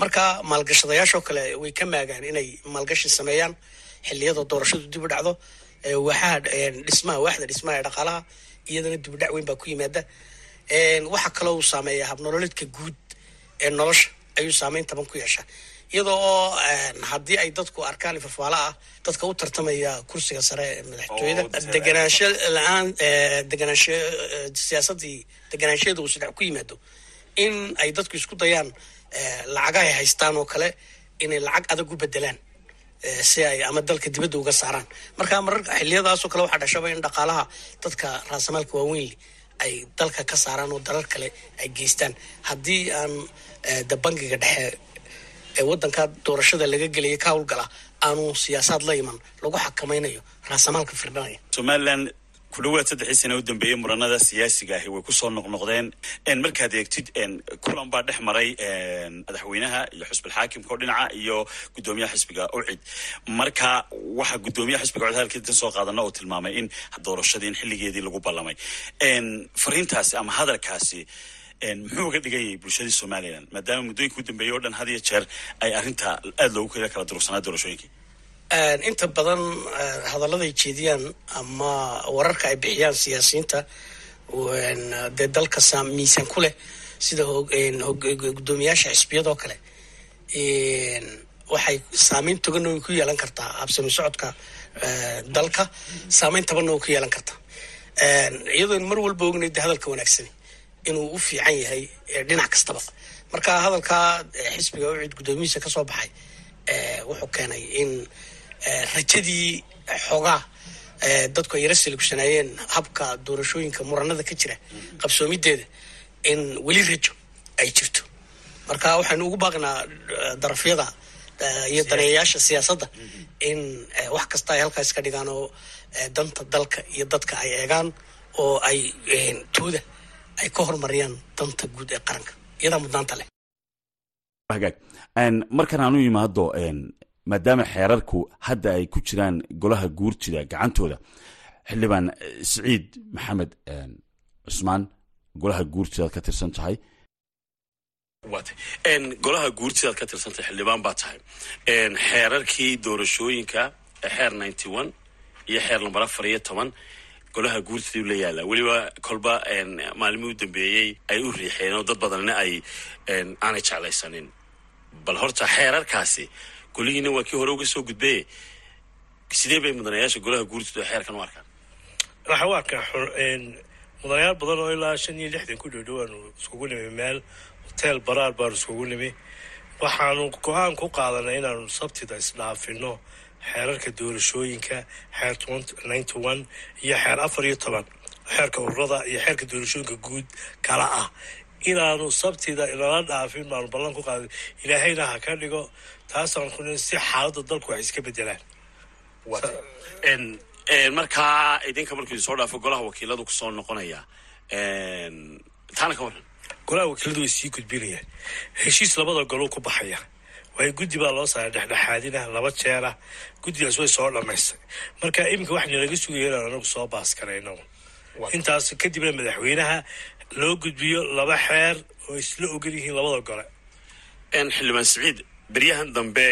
Marka maalgashadayaashoo kale way ka maagaan inay maalgashi sameeyaan xiliyada doorashadu dib u dhacdo waaxaha dhismaha waaxda dhismaha ee dhaqaalaha iyadana dibudhac weyn baa ku yimaada. Waxaa kaloo uu saameeya habnololeedka guud ee nolosha ayuu saameyn taban ku yeeshaa iyadoo oo haddii ay dadku arkaan ifafaala ah dadka u tartamaya kursiga sare madaxtooyada deganaansho la'aan deganaansho siyaasadii deganaanshaheeda uu sadhex ku yimaado in ay dadku isku dayaan lacagahay haystaan oo kale inay lacag adag u bedelaan si ay ama dalka dibadda uga saaraan. Marka mararka xiliyadaasoo kale waxaa dhashaba in dhaqaalaha dadka raasamaalka waaweynli ay dalka ka saaraan oo dalal kale ay geystaan. Haddii aan de bangiga dhexe ee waddanka doorashada laga gelaya ka howlgala aanu siyaasaad la iman lagu xakamaynayo raasamaalka firdhanaya somalilan ku dhawaad saddexii sana u dambeeyey muranada siyaasiga ahi way ku soo noqnoqdeen. Markaad eegtid kulan baa dhex maray madaxweynaha iyo xusbilxaakimka oo dhinaca iyo guddoomiyaha xisbiga ucid marka waxaa guddoomiyaha xisbiga ucid halkiitan soo qaadana oo tilmaamay in doorashadii in xilligeedii lagu ballamay. Fariintaasi ama hadalkaasi muxuu uga dhigan yahay bulshadii somalilan maadaama muddooyinka u dambeeyey o dhan had iyo jeer ay arrinta aada loogu kala kala durugsanaa doorashooyinkii inta badan hadalladay jeediyaan ama wararka ay bixiyaan siyaasiyiinta dee dalka miisaan ku leh sida guddoomiyaasha xisbiyadoo kale waxay saameyn togan ku yeelan kartaa habsami socodka dalka saameyn tabanna ku yeelan kartaa iyadoon mar walba ognay de hadalka wanaagsani inuu u fiican yahay dhinac kastaba. Marka hadalkaa xisbiga ucid guddoomiyihiisa ka soo baxay wuxuu keenay in rajadii xoogaa dadku ay yara silibsanaayeen habka doorashooyinka muranada ka jira qabsoomideeda in weli rajo ay jirto. Marka waxaynu ugu baaqnaa darafyada iyo daneeyayaasha siyaasadda in wax kasta ay halkaas ka dhigaan oo danta dalka iyo dadka ay eegaan oo ay tooda ay ka horumariyaan danta guud ee qaranka iyadaa mudnaanta leh. Hagaag markan aanu imaado maadaama xeerarku hadda ay ku jiraan golaha guurtida gacantooda xildhibaan siciid maxamed cusmaan golaha guurtidaad ka tirsan tahay? Golaha guurtidaad ka tirsantay xildhibaan baa tahay. Xeerarkii doorashooyinka xeer ninety one iyo xeer lambar afar iyo toban golaha guurtiduu la yaalla. Weliba kolba maalmihii u dambeeyey ay u riixeen oo dad badanna ay aanay jeclaysanin. Bal horta xeerarkaasi golihiina waa kii hore uga soo gudbeye sidee bay mudanayaasha golaha guurtidu xeerkan u arkaan? Waxaa u arkaa mudanayaal badan oo ilaa shan iyo lixdan ku dhowdhowaanu iskugu nimi meel hoteel baraar baanu iskugu nimi. Waxaanu go'aan ku qaadanay inaanu sabtida isdhaafino xeerarka doorashooyinka xeer iyo xeer afar iyo toban. Xeerka ururada iyo xeerka doorashooyinka guud kala ah. Inaanu sabtida inala dhaafin baanu ballan ku qaaday ilaahayna ha ka dhigo taasaan ku si xaaladda dalku wax iska bedelaan markaa idinka markuu soo dhaafo golaha wakiiladu ku soo noqonaya taana ka waran golaha wakiiladu way sii gudbinayaan. Heshiis labada golou ku baxaya waayo guddi baa loo saaray dhexdhexaadina laba jeera guddigaas way soo dhammaystay marka iminka waxayna laga sugaya inaan anagu soo baas karayno intaas kadibna madaxweynaha loo gudbiyo laba xeer oo isla ogan yihiin labada gole. Xildhibaan siciid beryahan dambe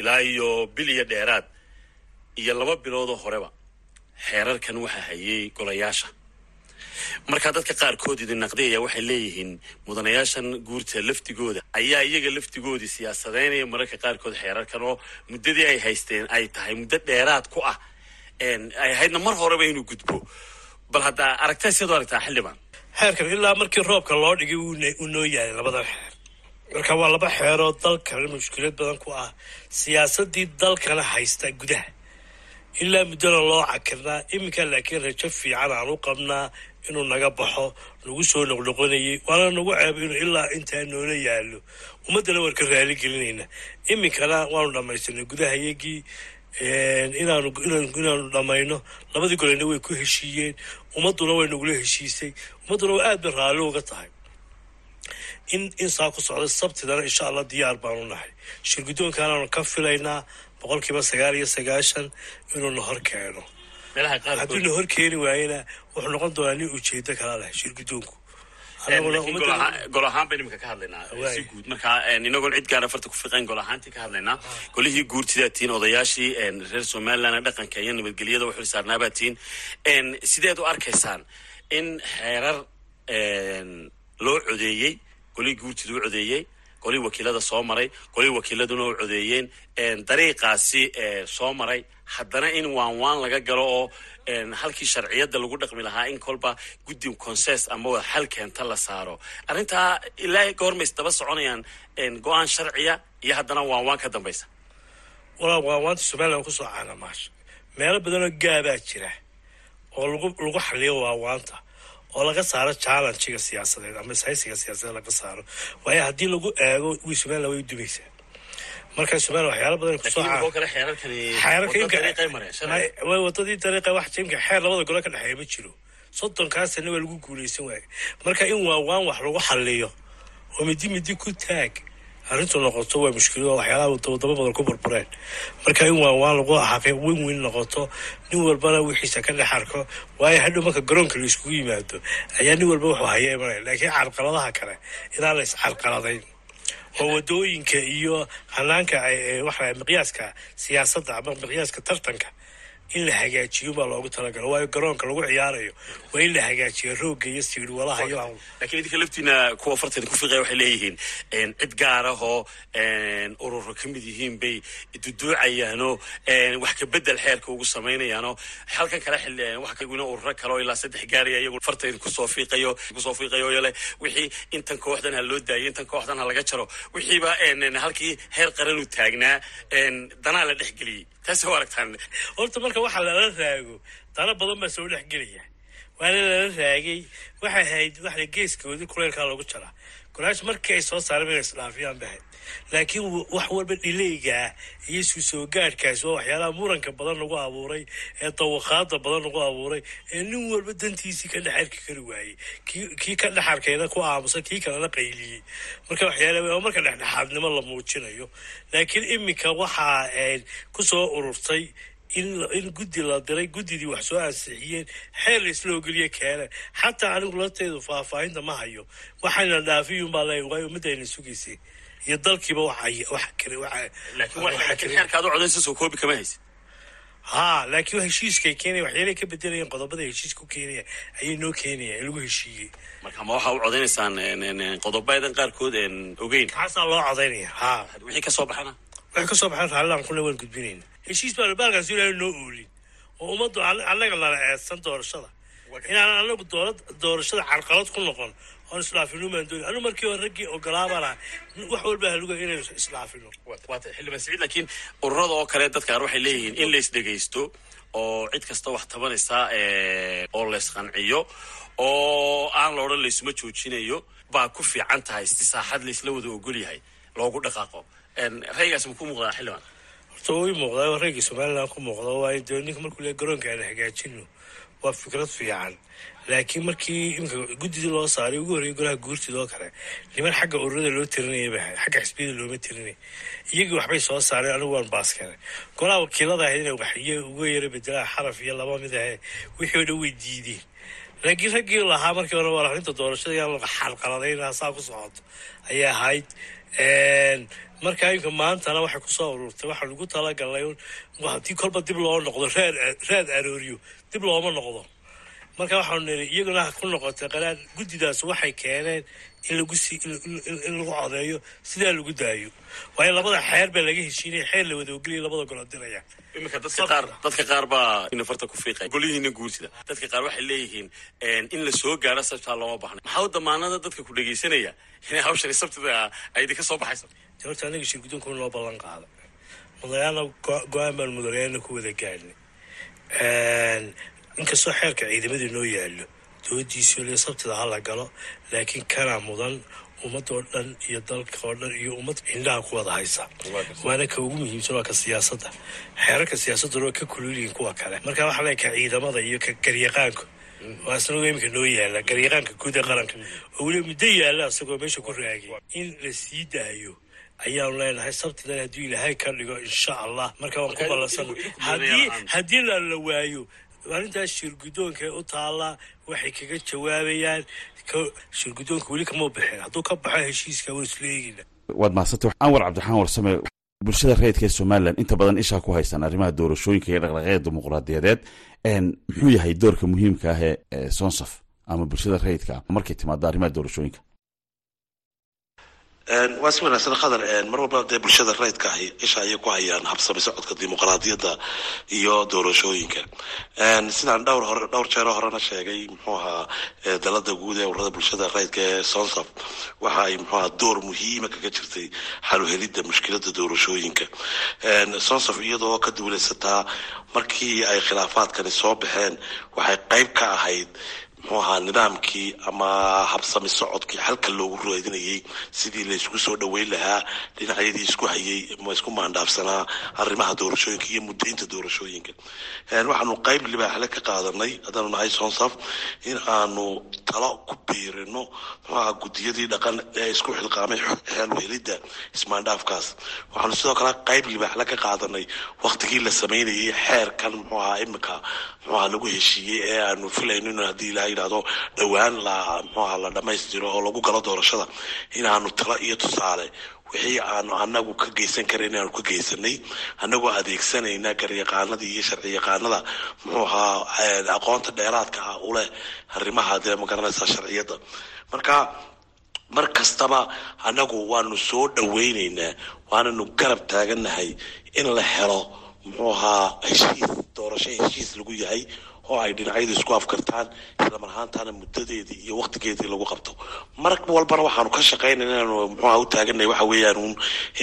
ilaa iyo bil iyo dheeraad iyo laba biloodoo horeba. Xeerarkan waxaa hayay golayaasha markaa dadka qaarkood idin naqdiyaya waxay leeyihiin mudanayaashan guurta laftigooda ayaa iyaga laftigoodii siyaasadeynaya mararka qaarkood xeerarkan oo muddadii ay haysteen ay tahay muddo dheeraad ku ah. Ay ahaydna mar horeba inuu gudbo. Bal haddaa aragtaa siad u aragtaa xildhibaan xeerkan ilaa markii roobka loo dhigay uu noo yaalay labadan xeer. Marka waa laba xeeroo dalkana mushkilad badan ku ah. Siyaasadii dalkana haysta gudaha. Ilaa muddona loo cakirnaa iminka laakiin rajo fiican aan u qabnaa inuu naga baxo nagu soo noqnoqonayay waana nagu ceebo inuu ilaa intaa noola yaalo ummaddana waan ka raali gelinayna. Iminkana waanu dhammaysanay gudahayagii inaanu inaanu dhammayno labadii golena way ku heshiiyeen. Ummadduna way nagula heshiisay. Ummadduna waa aad bay raalli uga tahay. In in saa ku socda sabtidana insha allah diyaar baanu nahay. Shirguddoonkaanaanu ka filaynaa boqol kiiba sagaal iyo sagaashan inuuna hor keeno. Hadduu na hor keeni waayena wuxuu noqon doonaa nin ujeedo kala leh shirguddoonku gol ahaan baynu imika ka hadlaynaa. Si guud markaa inagoon cid gaara farta ku fiqayn gol ahaantii ka hadlaynaa. Golihii guurtidaa tihiin odayaashii reer somaliland dhaqanka iyo nabadgelyada u xilsaarnaabaa tihiin sideed u arkaysaan in xeerar loo codeeyey golihii guurtida u codeeyey golihii wakiilada soo maray golihii wakiiladuna u codeeyeen dariiqaasi soo maray. Haddana in waan waan laga galo oo halkii sharciyadda lagu dhaqmi lahaa in kolba guddi conses ama wada xal keenta la saaro. Arrintaa ilaa goormays daba soconayaan go'aan sharciya iyo haddana waan waan ka dambaysa. Walaa waanwaanta somaliland ku soo caanamaasha meelo badanoo gaabaa jira oo lagu lagu xaliyo waawaanta oo laga saaro challengiga siyaasadeed ama ishaysiga siyaasadeed laga saaro. Waayo haddii lagu eego wi somaliland way dumaysaa marka somaliland waxyaala badan ku soo way wadadii dariiqa wax jimka xeer labada gole ka dhexeeya ma jiro. Soddonkaasana waa lagu guulaysan waaye marka in waawaan wax lagu xaliyo oo midi midi ku taag arrintu noqoto waa mushkilado waxyaalaha wadamo badan ku burbureen. Marka in waawaan lagu xaqi weyn weyn noqoto nin walbana wixiisa ka dhex arko waayo hadhow marka garoonka la iskugu yimaado ayaa nin walba wuxuu haya imanaya laakiin carqaladaha kale inaan la iscarqaladayn oo waddooyinka iyo hanaanka waxa miqyaaska siyaasadda ama miqyaaska tartanka in la hagaajiyo baa loogu talagalo waayo garoonka lagu ciyaarayo waa in la hagaajiyo roogga iyo siidhwalaha iyo lakiin idinka laftiina kuwa farteeda ku fiqaya waxay leeyihiin cid gaarahoo ururo ka mid yihiin bay duduucayaanoo wax ka bedel xeerka ugu samaynayaanoo halkan kale waxaguna ururo kale oo ilaa saddex gaaraya iyagu fartayda ku soo fiiqayo ku soo fiiqayo yole wixii intan kooxdan ha loo daayo intan kooxdan ha laga jaro. Wixiiba halkii heer qaran u taagnaa danaa la dhex taasi waa aragtaan. Horta marka waxa lala raago dana badan baa soo dhex gelaya. Waana lala raagay waxay ahayd waxa geeskoodii kuleylkaa loogu jaraa golaash markii ay soo saareen inay isdhaafiyaan bahayd laakiin wax walba dhileygaa iyo susoo gaadhkaas waa waxyaalaha muranka badan lagu abuuray ee dawaqaada badan lagu abuuray ee nin walba dantiisii ka dhex arki kari waayey. Kii ka dhex arkayna ku aamusan kii kalena qayliyey. Marka waxyaala marka dhexdhexaadnimo la muujinayo. Laakiin iminka waxaa ku soo ururtay in guddi la diray guddidii wax soo ansixiyeen xeer la isla ogeliye keene xataa anigu lafteedu faahfaahinta ma hayo. Waxayna dhaafiyun baa leeya waayo ummadayna sugaysay iyo dalkiiba wax kale laakiin heshiiskay keenaya waxyaalay ka bedelayeen qodobada heshiiska ku keenaya ayay noo keenaya in lagu heshiiyey. Marka ma waxaa u codaynaysaan qodobadan qaarkood ogeyn. Kaasaa loo codaynaya haa wixii ka soo baxana. Waxay ka soo baxaan raallilaan kuna waan gudbinayna heshiis baan baalkaas ilaahay noo oolin. Oo ummaddu annaga nala eedsan doorashada. Inaan anagu doorashada carqalad ku noqon oon isdhaafino maan dooni. Anu markii hore raggii ogolaabana wax walba haluga inaynu isdhaafino waata xildhibaan saciid laakiin ururada oo kale dadka qaar waxay leeyihiin in lays dhegaysto oo cid kasta wax tabanaysaa oo laysqanciyo oo aan la odhan laysuma joojinayo baa ku fiican tahay si saaxad laysla wada ogol yahay loogu dhaqaaqo. Raygaas ma ku muuqdaa xildhibaan horta wuu ii muuqdaa reygii somaliland ku muuqda waayo dee ninka markuu le garoonka aan hagaajino waa fikrad fiican laakiin markii guddidii loo saaray ugu horreeyay golaha guurtida oo kale niman xagga ururada loo tirinaya ba xagga xisbiyada looma tirinay. Iyagii waxbay soo saareen anigu waan baaskeenay golaha wakiilada ahayd inay waxyo uga yara bedelaan xaraf iyo laba mid ahe wixii oo dhan way diideen. Laakiin raggii lahaa markii hore waa arrinta doorashada yaan xalqaladayna saa ku socoto ayay ahayd. Markaa imka maantana waxay ku soo ururtay waxaa lagu talagalnay haddii kolba dib loo noqdo raad arooriyo dib looma noqdo marka waxaanu niri iyaguna ku noqotay qaraar guddidaas waxay keeneen in lagu si in lagu codeeyo sidaa lagu daayo. Waayo labada xeer baa laga heshiinaya xeer la wada ogeliya labada golo diraya. Iminka dadka qaar dadka qaar baa nafarta ku fiiqay. Golihiina guursida. Dadka qaar waxay leeyihiin in la soo gaaro sabtaa looma baxna maxaa damaanada dadka ku dhegaysanaya inay hawshani sabtida ay idinka soo baxayso horta anaga shir guddoonka noo ballan qaada mudanayaana go'aan baan mudanayaana ku wada gaadhnay inkastoo xeerka ciidamadii noo yaallo doodiisii le sabtida ha la galo laakiin kana mudan ummad oo dhan iyo dalka oo dhan iyo ummad indhaha ku wada haysa. Waana ka ugu muhiimsan waa ka siyaasadda. Xeerarka siyaasadduna waa ka kululiyin kuwa kale. Marka waxaa le ka ciidamada iyo ka garyaqaanku. Waa isnago iminka noo yaalla garyaqaanka guud ee qaranka. Oo weliba muddo yaalla isagoo meesha ku raagay. In la sii daayo ayaanu leenahay sabtidan hadduu ilaahay ka dhigo insha allah. Marka waan ku ballansan haddii la la waayo arrintaas shirguddoonka u taallaa waxay kaga jawaabayaan shirguddoonka weli kama bixin. Hadduu ka baxo heshiiska waan isla eegina waad mahadsantay anwar cabdiraxmaan warsame bulshada rayidka ee somalilan. Inta badan ishaa ku haystaan arrimaha doorashooyinka iyo dhaqdhaqaaqyada dimuqraadiyadeed. Muxuu yahay doorka muhiimka ah ee sonsaf ama bulshada rayidka markay timaado arrimaha doorashooyinka waa si wanaagsan khadar mar walba dee bulshada rayidka ahi isha ayay ku hayaan habsami socodka dimuqraadiyadda iyo doorashooyinka sidaan dhowr hore dhowr jeero horena sheegay muxuu ahaa dalada guud ee ururada bulshada rayidka ee sonsaf waxa ay muxuu ahaa door muhiima kaga jirtay xaluhelidda mushkilada doorashooyinka sonsaf iyadoo ka duulaysataa markii ay khilaafaadkani soo baxeen waxay qayb ka ahayd muxuu ahaa nidaamkii ama habsami socodkii xalka loogu raadinayay sidii laysku soo dhoweyn lahaa dhinacyadii isku hayay isku maandhaafsanaa arrimaha doorashooyinka iyo muddaynta doorashooyinka. Waxaanu qayb libaaxle ka qaadanay haddaanu nahay sonsaf in aanu talo ku biirino muxuu ahaa guddiyadii dhaqan ee isku xilqaamay xeelwehelidda ismaandhaafkaas. Waxaanu sidoo kale qayb libaaxle ka qaadanay waktigii la samaynayay xeerkan muxuu ahaa imika muxuu ahaa lagu heshiiyey ee aanu filayno in haddii ilaha yidhahdo dhowaan la muxuaha la dhammaystiro oo lagu galo doorashada inaanu talo iyo tusaale. Wixii aanu anagu ka geysan karayn inaanu ka geysanay anagoo adeegsanayna garyaqaanadii iyo sharci muxuu ahaa aqoonta dheeraadka ah u leh arrimaha dee magaranaysa sharciyadda. Marka mar kastaba anagu waanu soo dhoweyneynaa waananu garab taagannahay in la helo muxuu ahaa heshiis doorasho heshiis lagu yahay oo ay dhinacyadu isku afkartaan islamar ahaantaana muddadeedii iyo waktigeedii lagu qabto. Mar walbana waxaanu ka shaqaynayna inaanu muxuaha u taaganay waxa weeyaan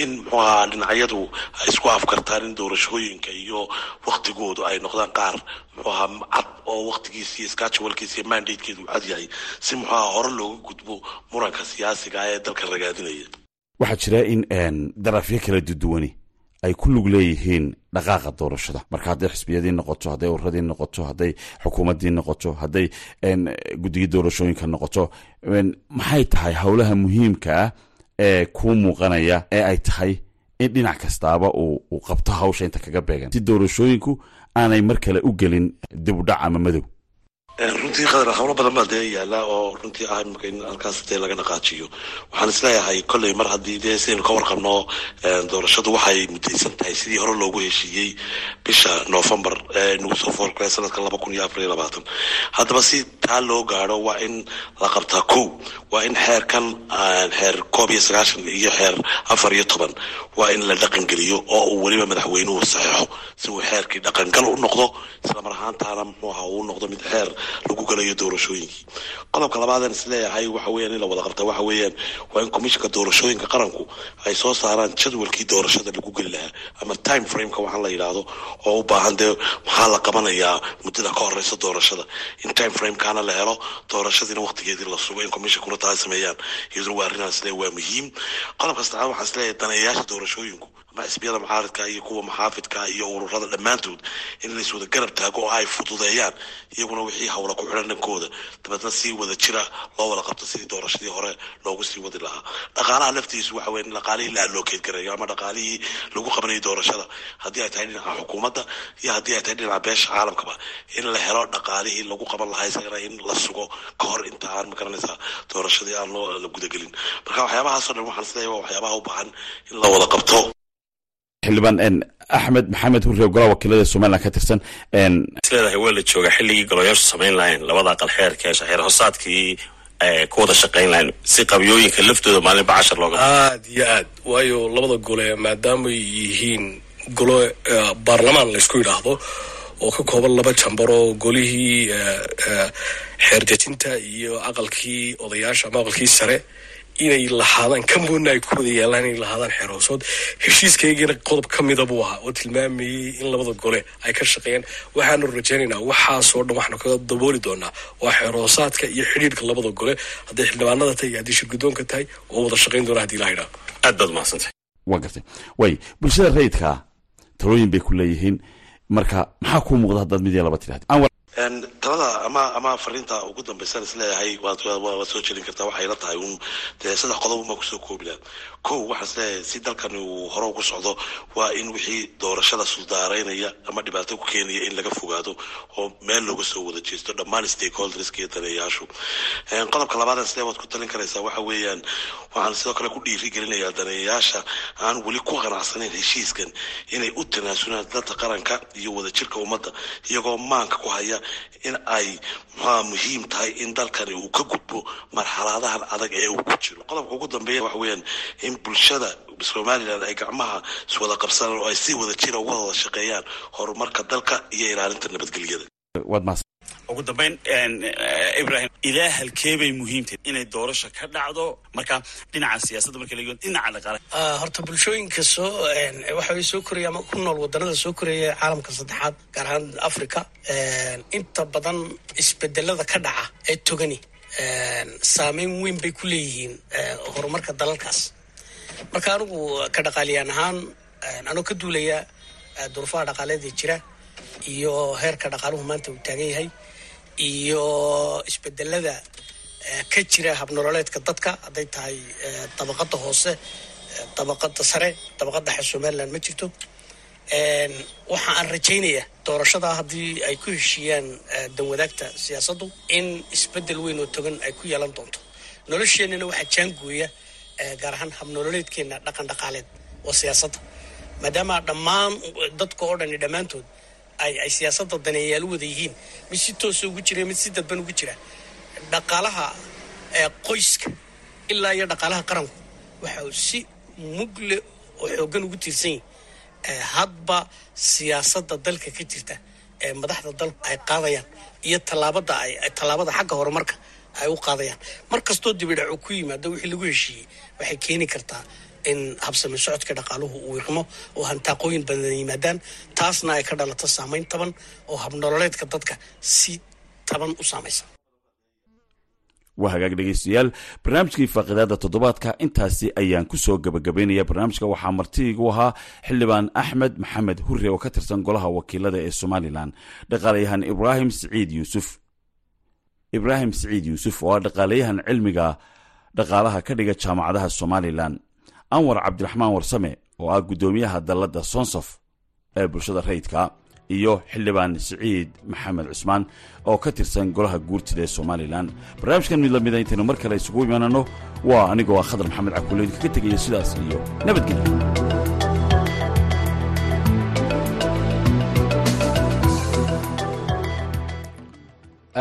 in muxuu ahaa dhinacyadu ay isku afkartaan in doorashooyinka iyo waktigoodu ay noqdaan qaar muxuu ahaa cad oo waktigiisa iyo skajawalkiisa iyo mandatekeedu cad yahay. Si muxuu ahaa hore looga gudbo muranka siyaasiga ee dalka ragaadinaya. Waxaa jira in darafyo kala duduwani ay ku lug leeyihiin dhaqaaqa doorashada. Marka hadday xisbiyadii noqoto hadday ururadii noqoto hadday xukuumaddii noqoto hadday guddigii doorashooyinka noqoto maxay tahay howlaha muhiimka ee kuu muuqanaya ee ay tahay in dhinac kastaaba uu qabto hawsha inta kaga beegan. Si doorashooyinku aanay mar kale u gelin dib u dhac ama madow runtii hawlo badan baa dee yaalla oo runtii ah imika in halkaas dee laga dhaqaajiyo waxaan is leeyahay kolley mar haddii dee sidaynu ka warqabno doorashadu waxay mudaysan tahay sidii hore loogu heshiiyey bisha novembar nagu soo foorkale sanadka laba kun iyo afar iyo labaatan. Haddaba si taa loo gaadho waa in la qabtaa kow. Waa in xeerkan xeer koob iyo sagaashan iyo xeer afar iyo toban. Waa in la dhaqangeliyo oo uu weliba madaxweynuhu saxeexo si uu xeerkii dhaqangal u noqdo islamar ahaantaana muxuu uu noqdo mid xeer lagu galayo doorashooyinkii. Qodobka labaadan is leeyahay waxa weeyaan in la wada qabta waxa waa in komishinka doorashooyinka qaranku ay soo saaraan jadwalkii doorashada lagu geli lahaa ama time frameka waxaan la yidhaahdo oo u baahan dee maxaa la qabanayaa muddada ka horeysa doorashada. In time framekaana la helo doorashadiina waqtigeedii la sugo in komishinkuna taa sameeyaan iyaduna waa arrinaan is leeyahay waa muhiim. Qodobka waxaan is leeyahay daneeyayaasha doorashooyinku xisbiyada mucaaridka iyo kuwa maxaafidka iyo ururada dhammaantood in la iswada garab taago oo ay fududeeyaan iyaguna wixii hawla ku xidhan dhankooda. Dabeedna si wada jira loo wada qabto sidii doorashadii hore loogu sii wadi lahaa. Dhaqaalaha laftiisu waxa weya in dhaqaalihii la allocate gareeyo ama dhaqaalihii lagu qabanayay doorashada. Haddii ay tahay dhinaca xukuumadda iyo haddii ay tahay dhinaca beesha caalamkaba in la helo dhaqaalihii lagu qaban lahaa isagana in la sugo ka hor inta aan ma garanaysaa doorashadii aan loo la gudagelin. Marka waxyaabahaasoo dhan waxaan waa waxyaabaha u baahan in la wada qabto xildhibaan axmed maxamed hurre golaha wakiilada somalilan ka tirsan isleedahay waa la joogaa xilligii golayaashu samayn lahayn labada aqal xeerka xeer hosaadkii ku wada shaqayn lahayn. Si qabyooyinka laftooda maalinba cashar looga aada iyo aad waayo labada gole maadaamay yihiin golo baarlamaan laysku yidhaahdo oo ka kooban laba jambar oo golihii xeerdejinta iyo aqalkii odayaasha ama aqalkii sare inay lahaadaan kamboonna ay ku wada yaalaan inay lahaadaan xeer hoosood heshiiskaygiina qodob ka mida buu ahaa oo tilmaamayay in labada gole ay ka shaqeeyaan. Waxaanu rajaynaynaa waxaasoo dhan waxaanu kaga dabooli doonaa waa xeer hoosaadka iyo xidhiirka labada gole. Hadday xildhibaanada tahay iyo haddii shirgudoonka tahay oo wada shaqayn doona haddii la idhaa aad baad mahadsantahay. Waa gartay. Way bulshada rayidka talooyin bay ku leeyihiin. Marka maxaa kuu muuqda haddaad mid iyo laba tidhahdi talada ama ama fariinta ugu dambaysan is leeyahay waad soo jelin kartaa waxay la tahay un dee saddex qodob uma ku soo koobi laha kow waxaan is leeyahay si dalkani uu hore ugu socdo waa in wixii doorashada suldaaraynaya ama dhibaato ku keenaya in laga fogaado oo meel looga soo wada jeesto dhammaan stakeholderska iyo daneeyaashu qodobka labaadan islee waad ku talin karaysaa waxa weeyaan waxaan sidoo kale ku dhiiri gelinayaa daneeyayaasha aan weli ku qanacsanayn heshiiskan inay u tanaasulaan danta qaranka iyo wadajirka ummadda iyagoo maanka ku haya in ay muhiim tahay in dalkani uu ka gudbo marxaladahan adag ee uu ku jiro. Qodobka ugu dambeeya waxa weeyaan in bulshada somalilan ay gacmaha iswada qabsadaan oo ay si wada jira uga wada shaqeeyaan horumarka dalka iyo ilaalinta nabadgelyada. Ugu dambayn ibrahim ilaa halkeebay muhiimtahay inay doorasho ka dhacdo marka dhinaca siyaasadda marka laga dhinaca dhaqaale horta bulshooyinka soo waxa way soo koraya ama ku nool wadanada soo koraya caalamka saddexaad gaar ahaan africa inta badan isbedelada ka dhaca ee togani saameyn weyn bay ku leeyihiin horumarka dalalkaas marka anigu ka dhaqaaliyaan ahaan anoo ka duulaya durufaha dhaqaaleeda jira iyo heerka dhaqaaluhu maanta uu taagan yahay iyo isbedelada ka jira habnololeedka dadka hadday tahay dabaqada hoose dabaqada sare dabaqada dhexe somaliland ma jirto. Waxa aan rajaynaya doorashada haddii ay ku heshiiyaan danwadaagta siyaasaddu in isbeddel weyn oo togan ay ku yeelan doonto. Nolosheenana waxaa jaangooya gaar ahaan habnololeedkeena dhaqan dhaqaaleed oo siyaasadda maadaama dhammaan dadka oo dhani dhammaantood ay siyaasadda daneeyaal u wada yihiin mid si toosa ugu jira mid si dadban ugu jira dhaqaalaha qoyska ilaa iyo dhaqaalaha qaranku waxa uu si mugle oo xooggan ugu tiirsan yahi hadba siyaasadda dalka ka jirta ee madaxda dalku ay qaadayaan iyo tallaabada ay tallaabada xagga horumarka ay u qaadayaan. Mar kastoo dibidhac uu ku yimaado wixii lagu heshiiyey waxay keeni kartaa in habsami socodka dhaqaaluhu uu wiqmo oo hantaaqooyin badan yimaadaan taasna ay ka dhalato saamayn taban oo habnololeedka dadka si taban u saamaysa. Waa hagaag dhegaystayaal barnaamijkii faaqidaada toddobaadka intaasi ayaan ku soo gebagabaynaya barnaamijka waxaa martiigu ahaa xildhibaan axmed maxamed hurre oo ka tirsan golaha wakiilada ee somalilan. Dhaqaalayahan ibraahim siciid yuusuf. Ibraahim siciid yuusuf oo ah dhaqaalayahan cilmiga dhaqaalaha ka dhiga jaamacadaha somalilan. Anwar cabdiraxmaan warsame oo ah guddoomiyaha dalladda sonsof ee bulshada rayidka iyo xildhibaan siciid maxamed cusmaan oo ka tirsan golaha guurtida ee somalilan. Barnaamijkan mid lamida intaynu mar kale isugu imaanano waa anigoo ah khadar maxamed cakuleyd kaga tegaya sidaas iyo nabadgelyo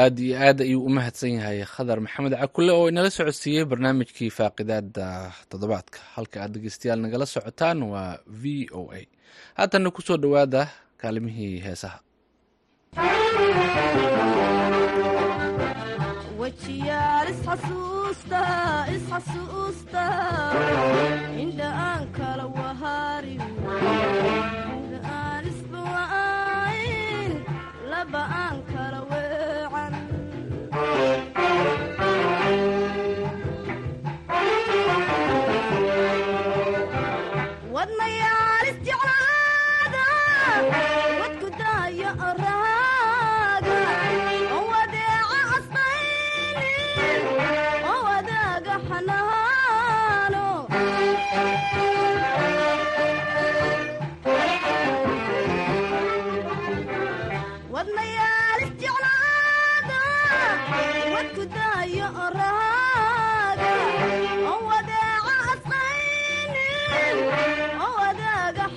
aad iyo aad ayuu u mahadsan yahay khadar maxamed cakule oo inala socodsiiyey barnaamijkii faaqidaada toddobaadka. Halka aad dhegeystayaal nagala socotaan waa v o a. Haatanna ku soo dhowaada kaalimihii heesaha wadnayaal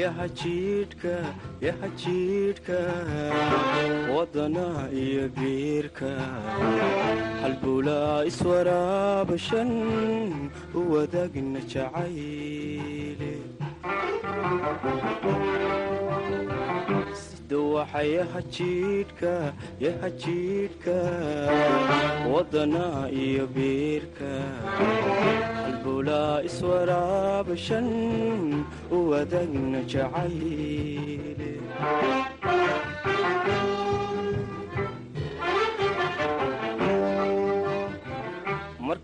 yaha jiidhka wadana iyo biirka halbulaa iswaraabashan u wadaagna jacayle duwaxayaha jiidhka yaha jiidhka wadana iyo biirka. Halbulaa iswaraabashan u wadaagna jacayle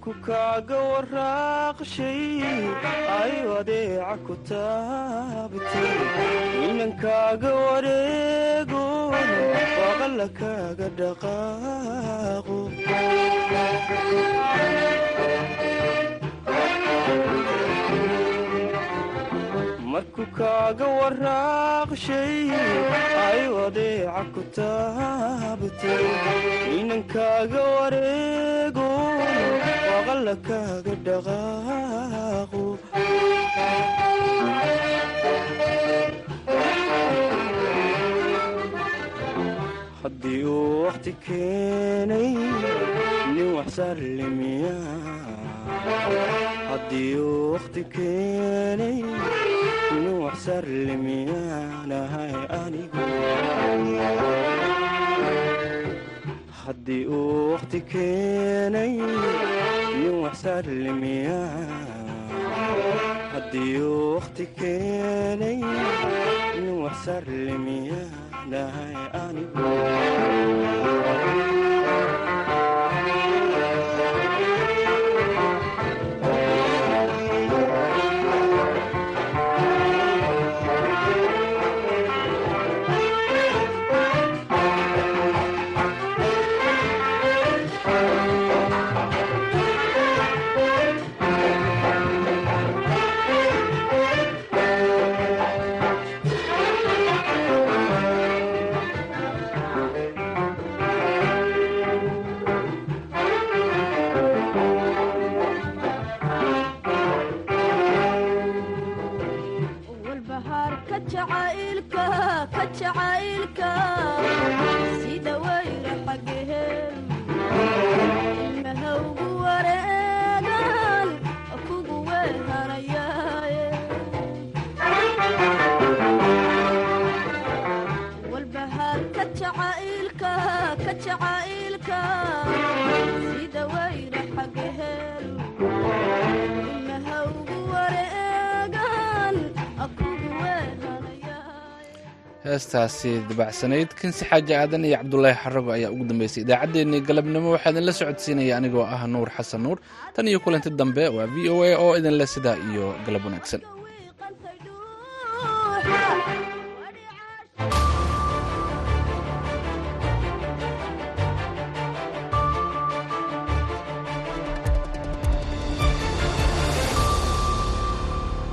markuu kaaga waraaqshay ay adeeca ku taabtay inankaaga wareegon waqalla kaaga dhaqaaqo markuu kaaga waraaqshay ay adeeca ku taabtay inankaaga wareego waqalla kaaga dhaqaaqo haddii uu wakhti keenay nin wax sallimiya haddii uu wakhti keenay nin wax sarlimiyaanahay anigu haddii uu wakhti keenay nin wax sarlimiya haddii uu wakhti keenay nin wax sarlimiyaanahay anigu heestaasi dabacsanayd. Kinsi xaaji aadan iyo cabdulaahi xarago ayaa ugu dambeysay idaacaddeenii galabnimo waxaa idinla socodsiinaya anigoo ah nuur xasan nuur. Tan iyo kulanti dambe waa v o a oo idinle sidaa iyo galab wanaagsan